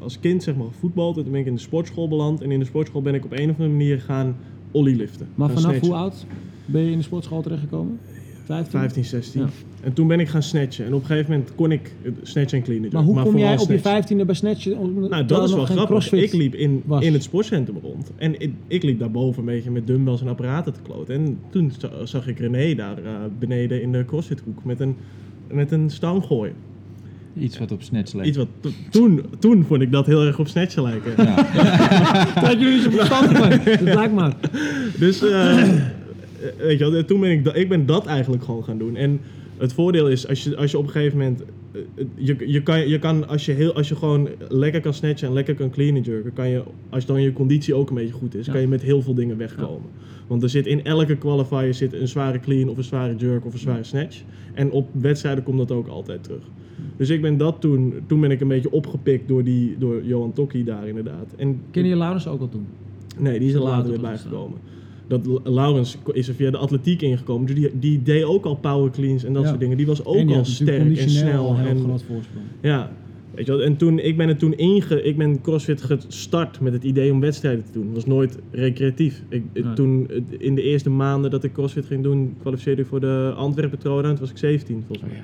als kind zeg maar gevoetbald en toen ben ik in de sportschool beland. En in de sportschool ben ik op een of andere manier gaan ollyliften. Maar gaan vanaf snatchen. hoe oud ben je in de sportschool terechtgekomen? 15? 15, 16. Ja. En toen ben ik gaan snatchen. En op een gegeven moment kon ik eh, snatchen en cleanen. Maar hoe kom jij op je snatchen. 15e bij snatchen? Nou, dat is wel grappig. Ik liep in, was? in het sportcentrum rond. En ik, ik liep daarboven een beetje met dumbbells en apparaten te kloten. En toen za- zag ik René daar eh, beneden in de crossfithoek met een, met een stang gooien. Iets wat op snatch leek. Iets wat to- toen, toen vond ik dat heel erg op snatchen lijken. <laughs> Dat jullie zo verstandig van. Dat lijkt maar. Dus eh, weet je wel, toen ben ik, ik ben dat eigenlijk gewoon gaan doen. En het voordeel is, als je, als je op een gegeven moment, eh, je, je, kan, je kan, als je, heel, als je gewoon lekker kan snatchen en lekker kan clean and jerken, kan je, als dan je conditie ook een beetje goed is, Ja. kan je met heel veel dingen wegkomen. Want er zit in elke qualifier zit een zware clean of een zware jerk of een zware snatch. En op wedstrijden komt dat ook altijd terug. Dus ik ben dat toen, toen ben ik een beetje opgepikt door, die, door Johan Tokkie daar inderdaad. En Ken je Laurens ook al toen? Nee, die is er Later later weer bijgekomen. Dat Laurens is er via de atletiek ingekomen. Dus die, die deed ook al power cleans en dat Ja. soort dingen. Die was ook en die al sterk en snel. En, groot voorsprong. ja, weet je wel. En toen, ik ben er toen inge... Ik ben CrossFit gestart met het idee om wedstrijden te doen. Het was nooit recreatief. Ik, Nee. Toen, in de eerste maanden dat ik CrossFit ging doen, kwalificeerde ik voor de Antwerpen Throwdown. Toen was ik 17 volgens mij.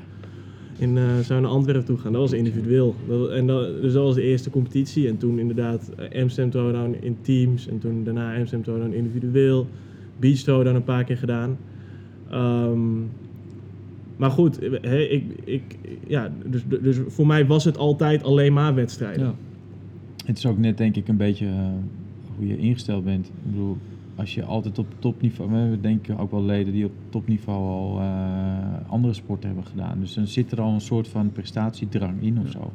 In, eh zou naar Antwerpen toe gaan. Dat was individueel. Dat, en dat, dus dat was de eerste competitie. En toen inderdaad eh, Amsterdam Throwdown in teams. En toen daarna Amsterdam Throwdown individueel. Beach Throwdown een paar keer gedaan. Ehm, maar goed, hè, ik, ik, ja, dus, dus voor mij was het altijd alleen maar wedstrijden. Ja. Het is ook net denk ik een beetje eh, hoe je ingesteld bent. Ik bedoel, als je altijd op topniveau... We hebben denk ik ook wel leden die op topniveau al eh, andere sporten hebben gedaan. Dus dan zit er al een soort van prestatiedrang in of zo.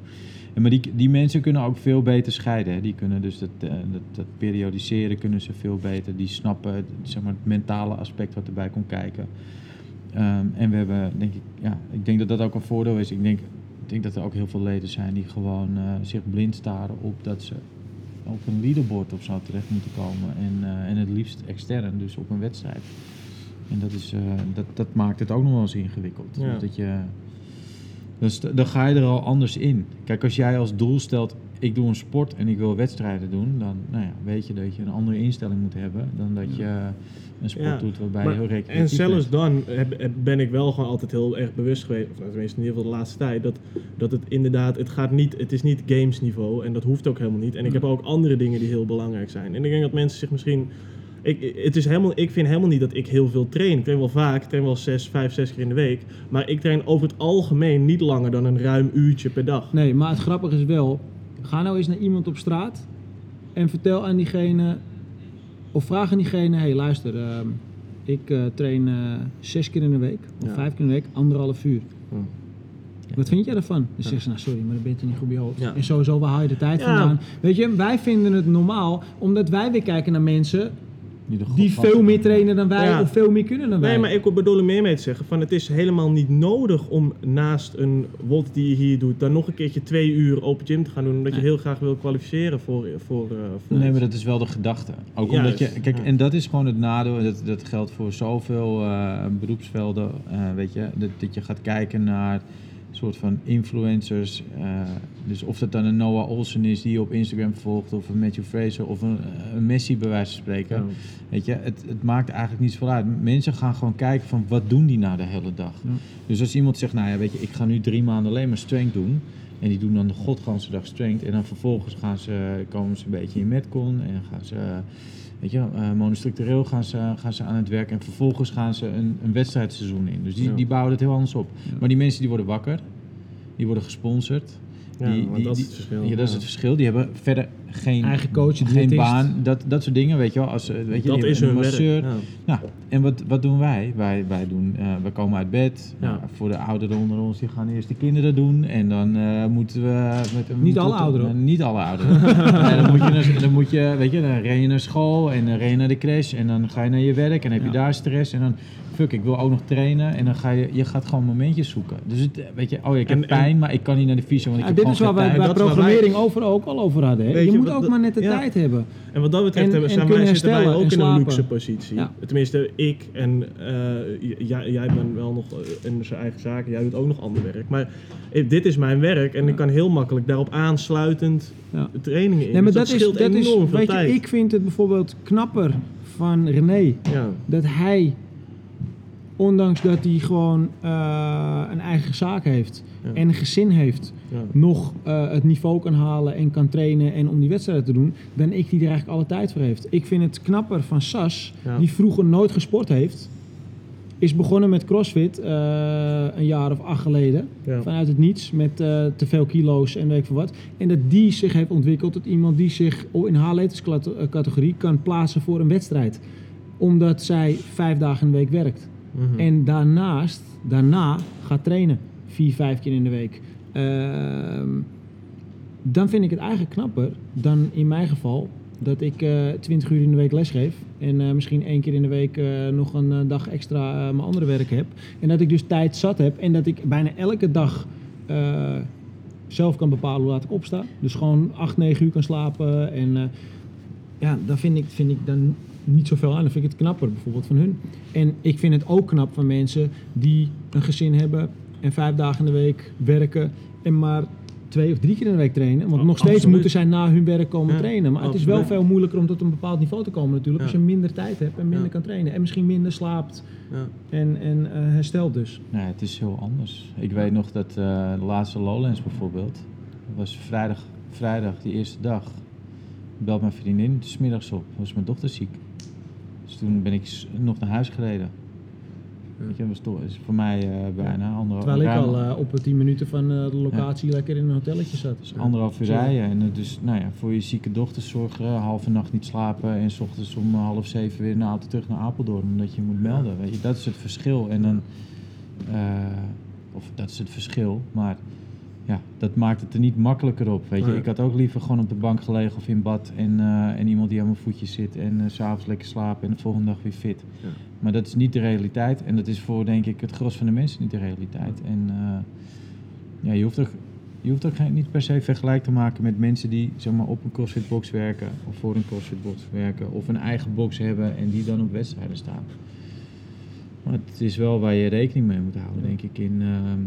En maar die, die mensen kunnen ook veel beter scheiden. Hè. Die kunnen dus dat, eh, dat, dat periodiseren kunnen ze veel beter. Die snappen het, zeg maar, het mentale aspect wat erbij komt kijken. Ehm, en we hebben, denk ik, ja, ik denk dat dat ook een voordeel is. Ik denk, ik denk dat er ook heel veel leden zijn die gewoon eh, zich blind staren op dat ze op een leaderboard of zo terecht moeten komen. En, eh, en het liefst extern, dus op een wedstrijd. En dat, is, eh, dat, dat maakt het ook nog wel eens ingewikkeld. Ja. Dat je, dus dan ga je er al anders in. Kijk, als jij als doel stelt, ik doe een sport en ik wil wedstrijden doen, dan nou ja, weet je dat je een andere instelling moet hebben dan dat je een sport Ja, doet waarbij Maar- je heel recreatief en zelfs dan heb, heb- ben ik wel gewoon altijd heel erg bewust geweest, of tenminste in ieder geval de laatste tijd, dat, dat het inderdaad, het gaat niet, het is niet gamesniveau en dat hoeft ook helemaal niet. En ik heb ook andere dingen die heel belangrijk zijn. En ik denk dat mensen zich misschien, ik, het is helemaal, ik vind helemaal niet dat ik heel veel train. Ik train wel vaak, ik train wel zes, vijf, zes keer in de week, maar ik train over het algemeen niet langer dan een ruim uurtje per dag. Nee, maar het grappige is wel, ga nou eens naar iemand op straat en vertel aan diegene, of vraag aan diegene, hé hey, luister, ehm, ik eh, train eh, zes keer in de week, of Ja. vijf keer in de week, anderhalf uur. Hm. Wat vind jij daarvan? Dan zegt ze, nou sorry, maar dan ben je niet goed bij je hoofd. Ja. En sowieso, waar haal je de tijd Ja. vandaan? Weet je, wij vinden het normaal, omdat wij weer kijken naar mensen Die, veel meer trainen dan wij, Ja. of veel meer kunnen dan wij. Nee, maar ik bedoel er meer mee te zeggen van het is helemaal niet nodig om naast een WOD die je hier doet, dan nog een keertje twee uur open gym te gaan doen, omdat je heel graag wil kwalificeren voor, voor, eh, voor Nee, maar dat is wel de gedachte. Ook Juist, omdat je, kijk, ja. en dat is gewoon het nadeel. Dat, dat geldt voor zoveel eh, beroepsvelden. eh, weet je, dat, dat je gaat kijken naar soort van influencers. eh, dus of dat dan een Noah Olsen is die je op Instagram volgt, of een Matthew Fraser of een, eh, een Messi bij wijze van spreken. Ja. Weet je, het, het maakt eigenlijk niet zoveel uit. Mensen gaan gewoon kijken van wat doen die nou de hele dag. Ja. Dus als iemand zegt, nou ja, weet je, ik ga nu drie maanden alleen maar strength doen. En die doen dan de godganse dag strength. En dan vervolgens gaan ze, komen ze een beetje in Metcon en gaan ze, weet je, eh monostructureel gaan ze, gaan ze aan het werk. En vervolgens gaan ze een, een wedstrijdseizoen in. Dus die, Ja. die bouwen het heel anders op. Ja. Maar die mensen die worden wakker, die worden gesponsord. Ja, die, die- dat is het verschil. Ja, dat is het verschil. Die hebben verder geen, Eigen coach, geen baan, dat, dat soort dingen, weet je wel. Als, eh, weet je, Dat is een masseur. werk. Ja. Nou, en wat, wat doen wij? Wij, wij doen, eh, we komen uit bed. Ja. Nou, voor de ouderen onder ons, die gaan eerst de kinderen doen. En dan eh, moeten we... Met, Niet moeten alle ouderen. niet alle ouderen. <laughs> Nee, dan, moet je naar, dan moet je, weet je, dan ren je naar school en dan ren je naar de crash. En dan ga je naar je werk en dan heb je daar stress. En dan, fuck, ik wil ook nog trainen. En dan ga je, je gaat gewoon momentjes zoeken. Dus het, eh, weet je, oh ja, ik heb En- en- pijn, maar ik kan niet naar de fysio, want ik Ja, heb dit is waar wij bij programmering over ook al over hadden. Hè? Je, je, moet wat- ook maar net de ja. tijd hebben. En wat dat betreft En- hebben, en zijn wij, zitten wij ook in een luxe positie. Ja. Tenminste, ik en eh, j- jij, jij bent wel nog eh, in zijn eigen zaken, jij doet ook nog ander werk. Maar eh, dit is mijn werk en ik kan heel makkelijk daarop aansluitend Ja. trainingen in. Nee, maar Dus dat, is, scheelt dat is, enorm veel weet je, tijd. ik vind het bijvoorbeeld knapper van René ja. dat hij, ondanks dat hij gewoon eh, een eigen zaak heeft Ja. en een gezin heeft, Ja. nog eh, het niveau kan halen en kan trainen en om die wedstrijden te doen, dan ik die er eigenlijk alle tijd voor heeft. Ik vind het knapper van Sas, Ja. die vroeger nooit gesport heeft, is begonnen met CrossFit eh, een jaar of acht geleden. Vanuit het niets, met te veel kilo's en weet ik veel wat. En dat die zich heeft ontwikkeld tot iemand die zich in haar leeftijdscategorie kan plaatsen voor een wedstrijd. Omdat zij vijf dagen in de week werkt. Mhm. En daarnaast, daarna gaat trainen. Vier, vijf keer in de week. Ehm, dan vind ik het eigenlijk knapper dan in mijn geval dat ik eh 20 uur in de week lesgeef. En eh, misschien één keer in de week eh, nog een dag extra mijn andere werk heb. En dat ik dus tijd zat heb. En dat ik bijna elke dag zelf kan bepalen hoe laat ik opsta. Dus gewoon 8, 9 uur kan slapen. En ja, dan vind ik, vind ik dan niet zoveel aan. Dan vind ik het knapper bijvoorbeeld van hun. En ik vind het ook knap van mensen die een gezin hebben en vijf dagen in de week werken en maar twee of drie keer in de week trainen. Want Oh, nog steeds absoluut. moeten zij na hun werk komen Ja, trainen. Maar het is wel veel moeilijker om tot een bepaald niveau te komen natuurlijk. Ja. Als je minder tijd hebt en minder Ja. kan trainen. En misschien minder slaapt Ja. en, en eh, herstelt dus. Nee, het is heel anders. Ik weet nog dat eh, de laatste Lowlands bijvoorbeeld, dat was vrijdag, vrijdag die eerste dag, belt mijn vriendin smiddags op, was mijn dochter ziek. Dus toen ben ik nog naar huis gereden. Weet je, dat was toch, is voor mij eh, bijna anderhalf Terwijl ik al eh, op 10 minuten van eh, de locatie lekker in een hotelletje zat. dus anderhalf uur rijden. En dus nou ja, voor je zieke dochter zorgen, halve nacht niet slapen en s ochtends om half zeven weer de auto terug naar Apeldoorn omdat je moet melden. Weet je, dat is het verschil. En dan, eh, of dat is het verschil, maar ja, dat maakt het er niet makkelijker op. Weet je, Nee. ik had ook liever gewoon op de bank gelegen of in bad en, eh, en iemand die aan mijn voetjes zit en s s'avonds lekker slapen en de volgende dag weer fit. Ja. Maar dat is niet de realiteit en dat is voor denk ik het gros van de mensen niet de realiteit. En eh, ja, je hoeft ook, je hoeft ook geen, niet per se vergelijk te maken met mensen die zeg maar, op een CrossFit box werken of voor een CrossFit box werken of een eigen box hebben en die dan op wedstrijden staan. Maar het is wel waar je rekening mee moet houden, denk ik. In, ehm,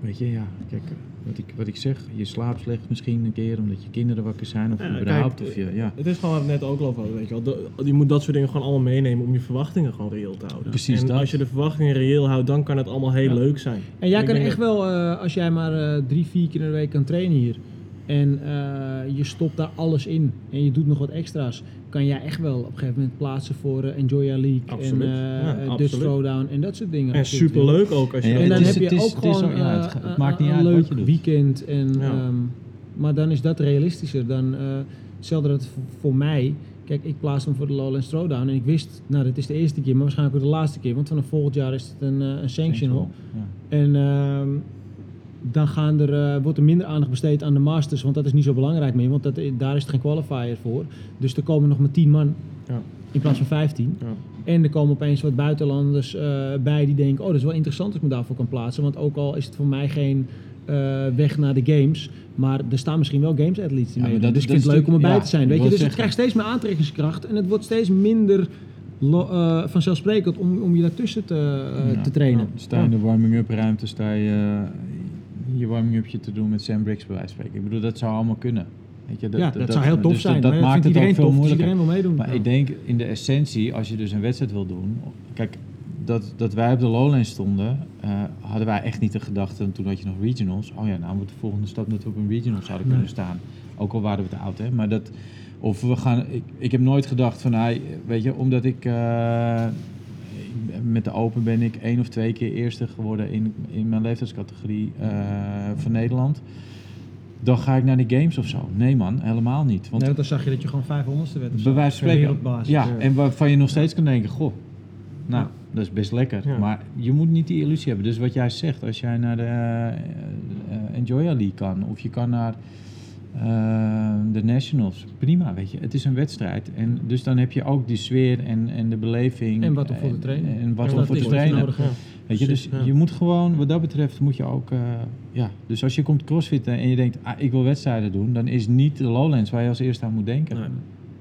weet je, ja, kijk, wat ik, wat ik zeg, je slaapt slecht misschien een keer omdat je kinderen wakker zijn of Ja, überhaupt. kijk, of je, ja. Het is gewoon waar we het net ook al hadden, weet je wel. Je moet dat soort dingen gewoon allemaal meenemen om je verwachtingen gewoon reëel te houden. Precies en dat. als je de verwachtingen reëel houdt, dan kan het allemaal heel Ja. leuk zijn. En jij Ik kan echt dat- wel, eh, als jij maar eh, drie, vier keer in de week kan trainen hier. En eh, je stopt daar alles in. En je doet nog wat extra's. Kan jij echt wel op een gegeven moment plaatsen voor eh, Enjoya League. Absoluut. En Ja, eh, absoluut. Dutch Throwdown en dat soort dingen. En superleuk ook als je En En dan is- heb je is- ook is gewoon ja, het maakt niet een uit wat leuk je doet. weekend. En, Ja. ehm, maar dan is dat realistischer dan hetzelfde dat voor, mij. Kijk, ik plaats hem voor de Lowlands Throwdown en ik wist, nou dit is de eerste keer, maar waarschijnlijk ook de laatste keer. Want vanaf volgend jaar is het een, een sanctional. Ja. En ehm, dan gaan er, eh, wordt er minder aandacht besteed aan de Masters, want dat is niet zo belangrijk meer, want dat, daar is er geen qualifier voor. Dus er komen nog maar 10 man Ja. in plaats van 15. Ja. En er komen opeens wat buitenlanders eh, bij die denken, oh dat is wel interessant als ik me daarvoor kan plaatsen. Want ook al is het voor mij geen eh, weg naar de games, maar er staan misschien wel games athletes die Ja, meedoen. dat- Dus ik dat vind het leuk om erbij te zijn. Weet je? Dus het krijgt steeds meer aantrekkingskracht en het wordt steeds minder eh, vanzelfsprekend om, om je daartussen te, eh, Ja. te trainen. Sta je in de warming-up ruimte, sta je eh, je warming-upje te doen met Sam Briggs bij wijze van spreken. Ik bedoel, dat zou allemaal kunnen. Weet je, ja, dat, zou heel tof dus zijn. Dat, maar maakt het ook veel tof, dus moeilijker. iedereen wil meedoen. Maar ik denk in de essentie, als je dus een wedstrijd wil doen. Kijk, dat, dat wij op de Lowlands stonden, eh, hadden wij echt niet de gedachte. Toen had je nog regionals. Oh ja, nou wordt de volgende stap dat we op een regional zouden Nee. kunnen staan. Ook al waren we te oud, hè. Maar dat, of we gaan, ik, ik heb nooit gedacht van, nou, weet je, omdat ik. eh, met de Open ben ik één of twee keer eerste geworden in, in mijn leeftijdscategorie eh, van Nederland. Dan ga ik naar de games of zo. Nee man, helemaal niet. Want Nee, want dan zag je dat je gewoon 500ste werd. bij wijze van spreken. Ja, Ja. en waarvan je nog steeds kan denken, goh, nou, Ja. dat is best lekker. Ja. Maar je moet niet die illusie hebben. Dus wat jij zegt, als jij naar de eh, Enjoya League kan, of je kan naar de Nationals, prima, weet je. Het is een wedstrijd. En dus dan heb je ook die sfeer en, en de beleving. En wat er voor de training. En, en wat dat voor de nodig hebt. Weet je, dus Ja. je moet gewoon, wat dat betreft, moet je ook, eh, ja. Dus als je komt crossfitten en je denkt, ah, ik wil wedstrijden doen, dan is niet de Lowlands waar je als eerste aan moet denken. Nee.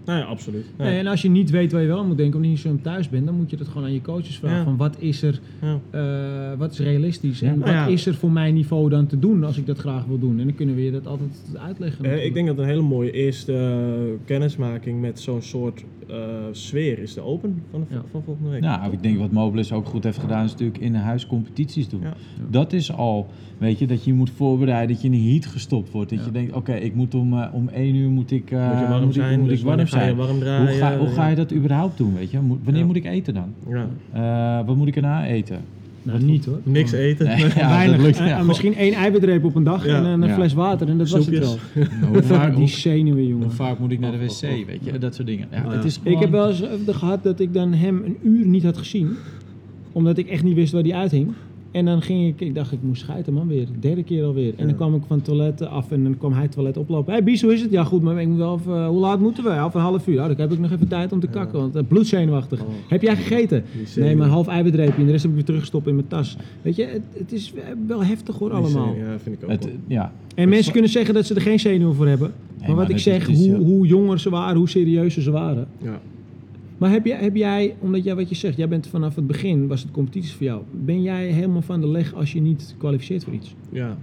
Nou ja, absoluut. Nee. Nee, en als je niet weet waar je wel aan moet denken, of niet zo thuis bent, dan moet je dat gewoon aan je coaches vragen. Ja. Van wat is er, Ja. eh, wat is realistisch en wat is er voor mijn niveau dan te doen als ik dat graag wil doen. En dan kunnen we je dat altijd uitleggen. Eh, ik denk dat een hele mooie eerste eh, kennismaking met zo'n soort eh, sfeer is de Open van, de, Ja. van volgende week. Nou, ik denk wat Mobilis ook goed heeft gedaan, is natuurlijk in huis competities doen. Ja. Dat is al, weet je, dat je je moet voorbereiden, dat je in een heat gestopt wordt. Dat Ja. je denkt, oké, ik moet om, eh, om één uur moet ik, eh, moet je warm moet ik- zijn, moet dus ik warm zijn. warm draaien. Hoe ga, hoe ga je dat überhaupt doen, weet je? Moet- wanneer Ja. moet ik eten dan? Ja. Eh, wat moet ik erna eten? Nou, niet hoor. Niks eten. Nee, ja, <laughs> Weinig. dat lukt ja. misschien één eiwitreep op een dag Ja. en een, een Ja. fles water en dat was het wel. Hoe vaak, Die zenuwen, jongen. hoe vaak moet ik naar de wc, weet je? Dat soort dingen. Ja, Ja. het is Ik heb wel eens eh, gehad dat ik dan hem een uur niet had gezien. Omdat ik echt niet wist waar hij uithing. En dan ging ik, ik dacht ik moest schijten man weer. Derde keer alweer. En dan kwam ik van het toilet af en dan kwam hij het toilet oplopen. Hé hey, Bies, hoe is het? Ja goed, maar ik moet wel even, hoe laat moeten we? Over een half uur. Nou, dan heb ik nog even tijd om te kakken, want uh, bloedzenuwachtig. Oh. Heb jij gegeten? Nee, maar half eiwitreepje en de rest heb ik weer teruggestopt in mijn tas. Weet je, het, het is wel heftig hoor allemaal. Ja, vind ik ook het, wel. ja. En mensen kunnen zeggen dat ze er geen zenuwen voor hebben. maar maar wat ik zeg, is- hoe, ja. hoe jonger ze waren, hoe serieuzer ze waren. Ja. Maar heb jij, heb jij, omdat jij wat je zegt, jij bent vanaf het begin, was het competities voor jou. Ben jij helemaal van de leg als je niet kwalificeert voor iets? Ja.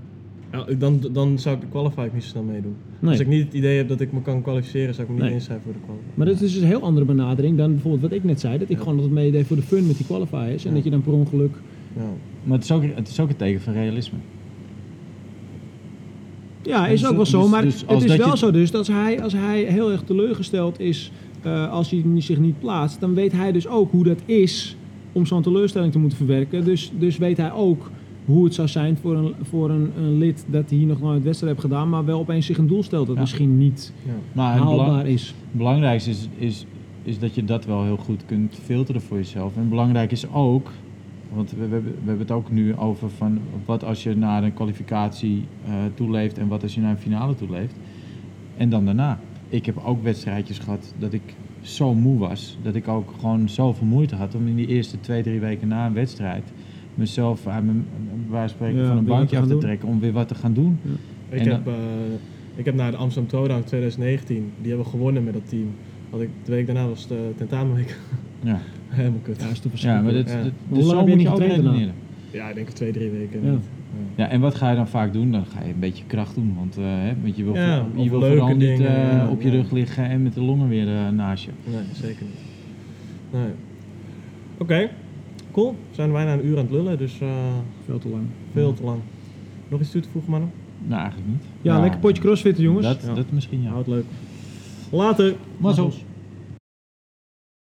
Ja, dan, dan zou ik de qualifier niet zo snel meedoen. Nee. Als ik niet het idee heb dat ik me kan kwalificeren, zou ik me niet Nee. inschrijven voor de qualifier. Maar dat is dus een heel andere benadering dan bijvoorbeeld wat ik net zei. Dat ik Ja. gewoon altijd meedeed voor de fun met die qualifiers. En Ja. dat je dan per ongeluk... Ja. Maar het is, ook, het is ook een teken van realisme. Ja, is Dus- ook wel zo. dus- Maar dus het is wel je- zo dus dat als hij, als hij heel erg teleurgesteld is eh, als hij zich niet plaatst. Dan weet hij dus ook hoe dat is om zo'n teleurstelling te moeten verwerken. Dus, dus weet hij ook hoe het zou zijn voor een, voor een, een lid dat hier nog nooit wedstrijd heeft gedaan. Maar wel opeens zich een doel stelt dat Ja. misschien niet Ja. Maar het belang- haalbaar is. Het belangrijkste is, is, is dat je dat wel heel goed kunt filteren voor jezelf. En belangrijk is ook, want we, we, hebben- we hebben het ook nu over van wat als je naar een kwalificatie eh toeleeft en wat als je naar een finale toeleeft. En dan daarna. Ik heb ook wedstrijdjes gehad dat ik zo moe was, dat ik ook gewoon zoveel moeite had om in die eerste twee, drie weken na een wedstrijd mezelf uit mijn, waar spreken Ja, van een bankje te af te doen. trekken om weer wat te gaan doen. Ik, En heb, eh, ik heb naar de Amsterdam Throwdown 2019, die hebben we gewonnen met dat team. Had ik, de week daarna was de tentamenweek Ja, <laughs> helemaal kut. Ja, is te ja maar Ja. dat- Hoe dus lang zo heb je niet getraind. Ja, ik denk twee, drie weken. Ja. Ja, en wat ga je dan vaak doen? Dan ga je een beetje kracht doen, want, eh, hè, want je wil, Ja, je wil vooral niet dingen, eh, ja, op je ja. rug liggen en met de longen weer eh, naast je. Nee, zeker niet. Nee. Oké, cool. We zijn bijna een uur aan het lullen, dus eh, Veel te lang. veel te lang. Nog iets toe te voegen, mannen? Nou, eigenlijk niet. Ja, lekker potje crossfitten jongens. Dat, Ja. dat misschien ja. Houd leuk. Later. Mazzels.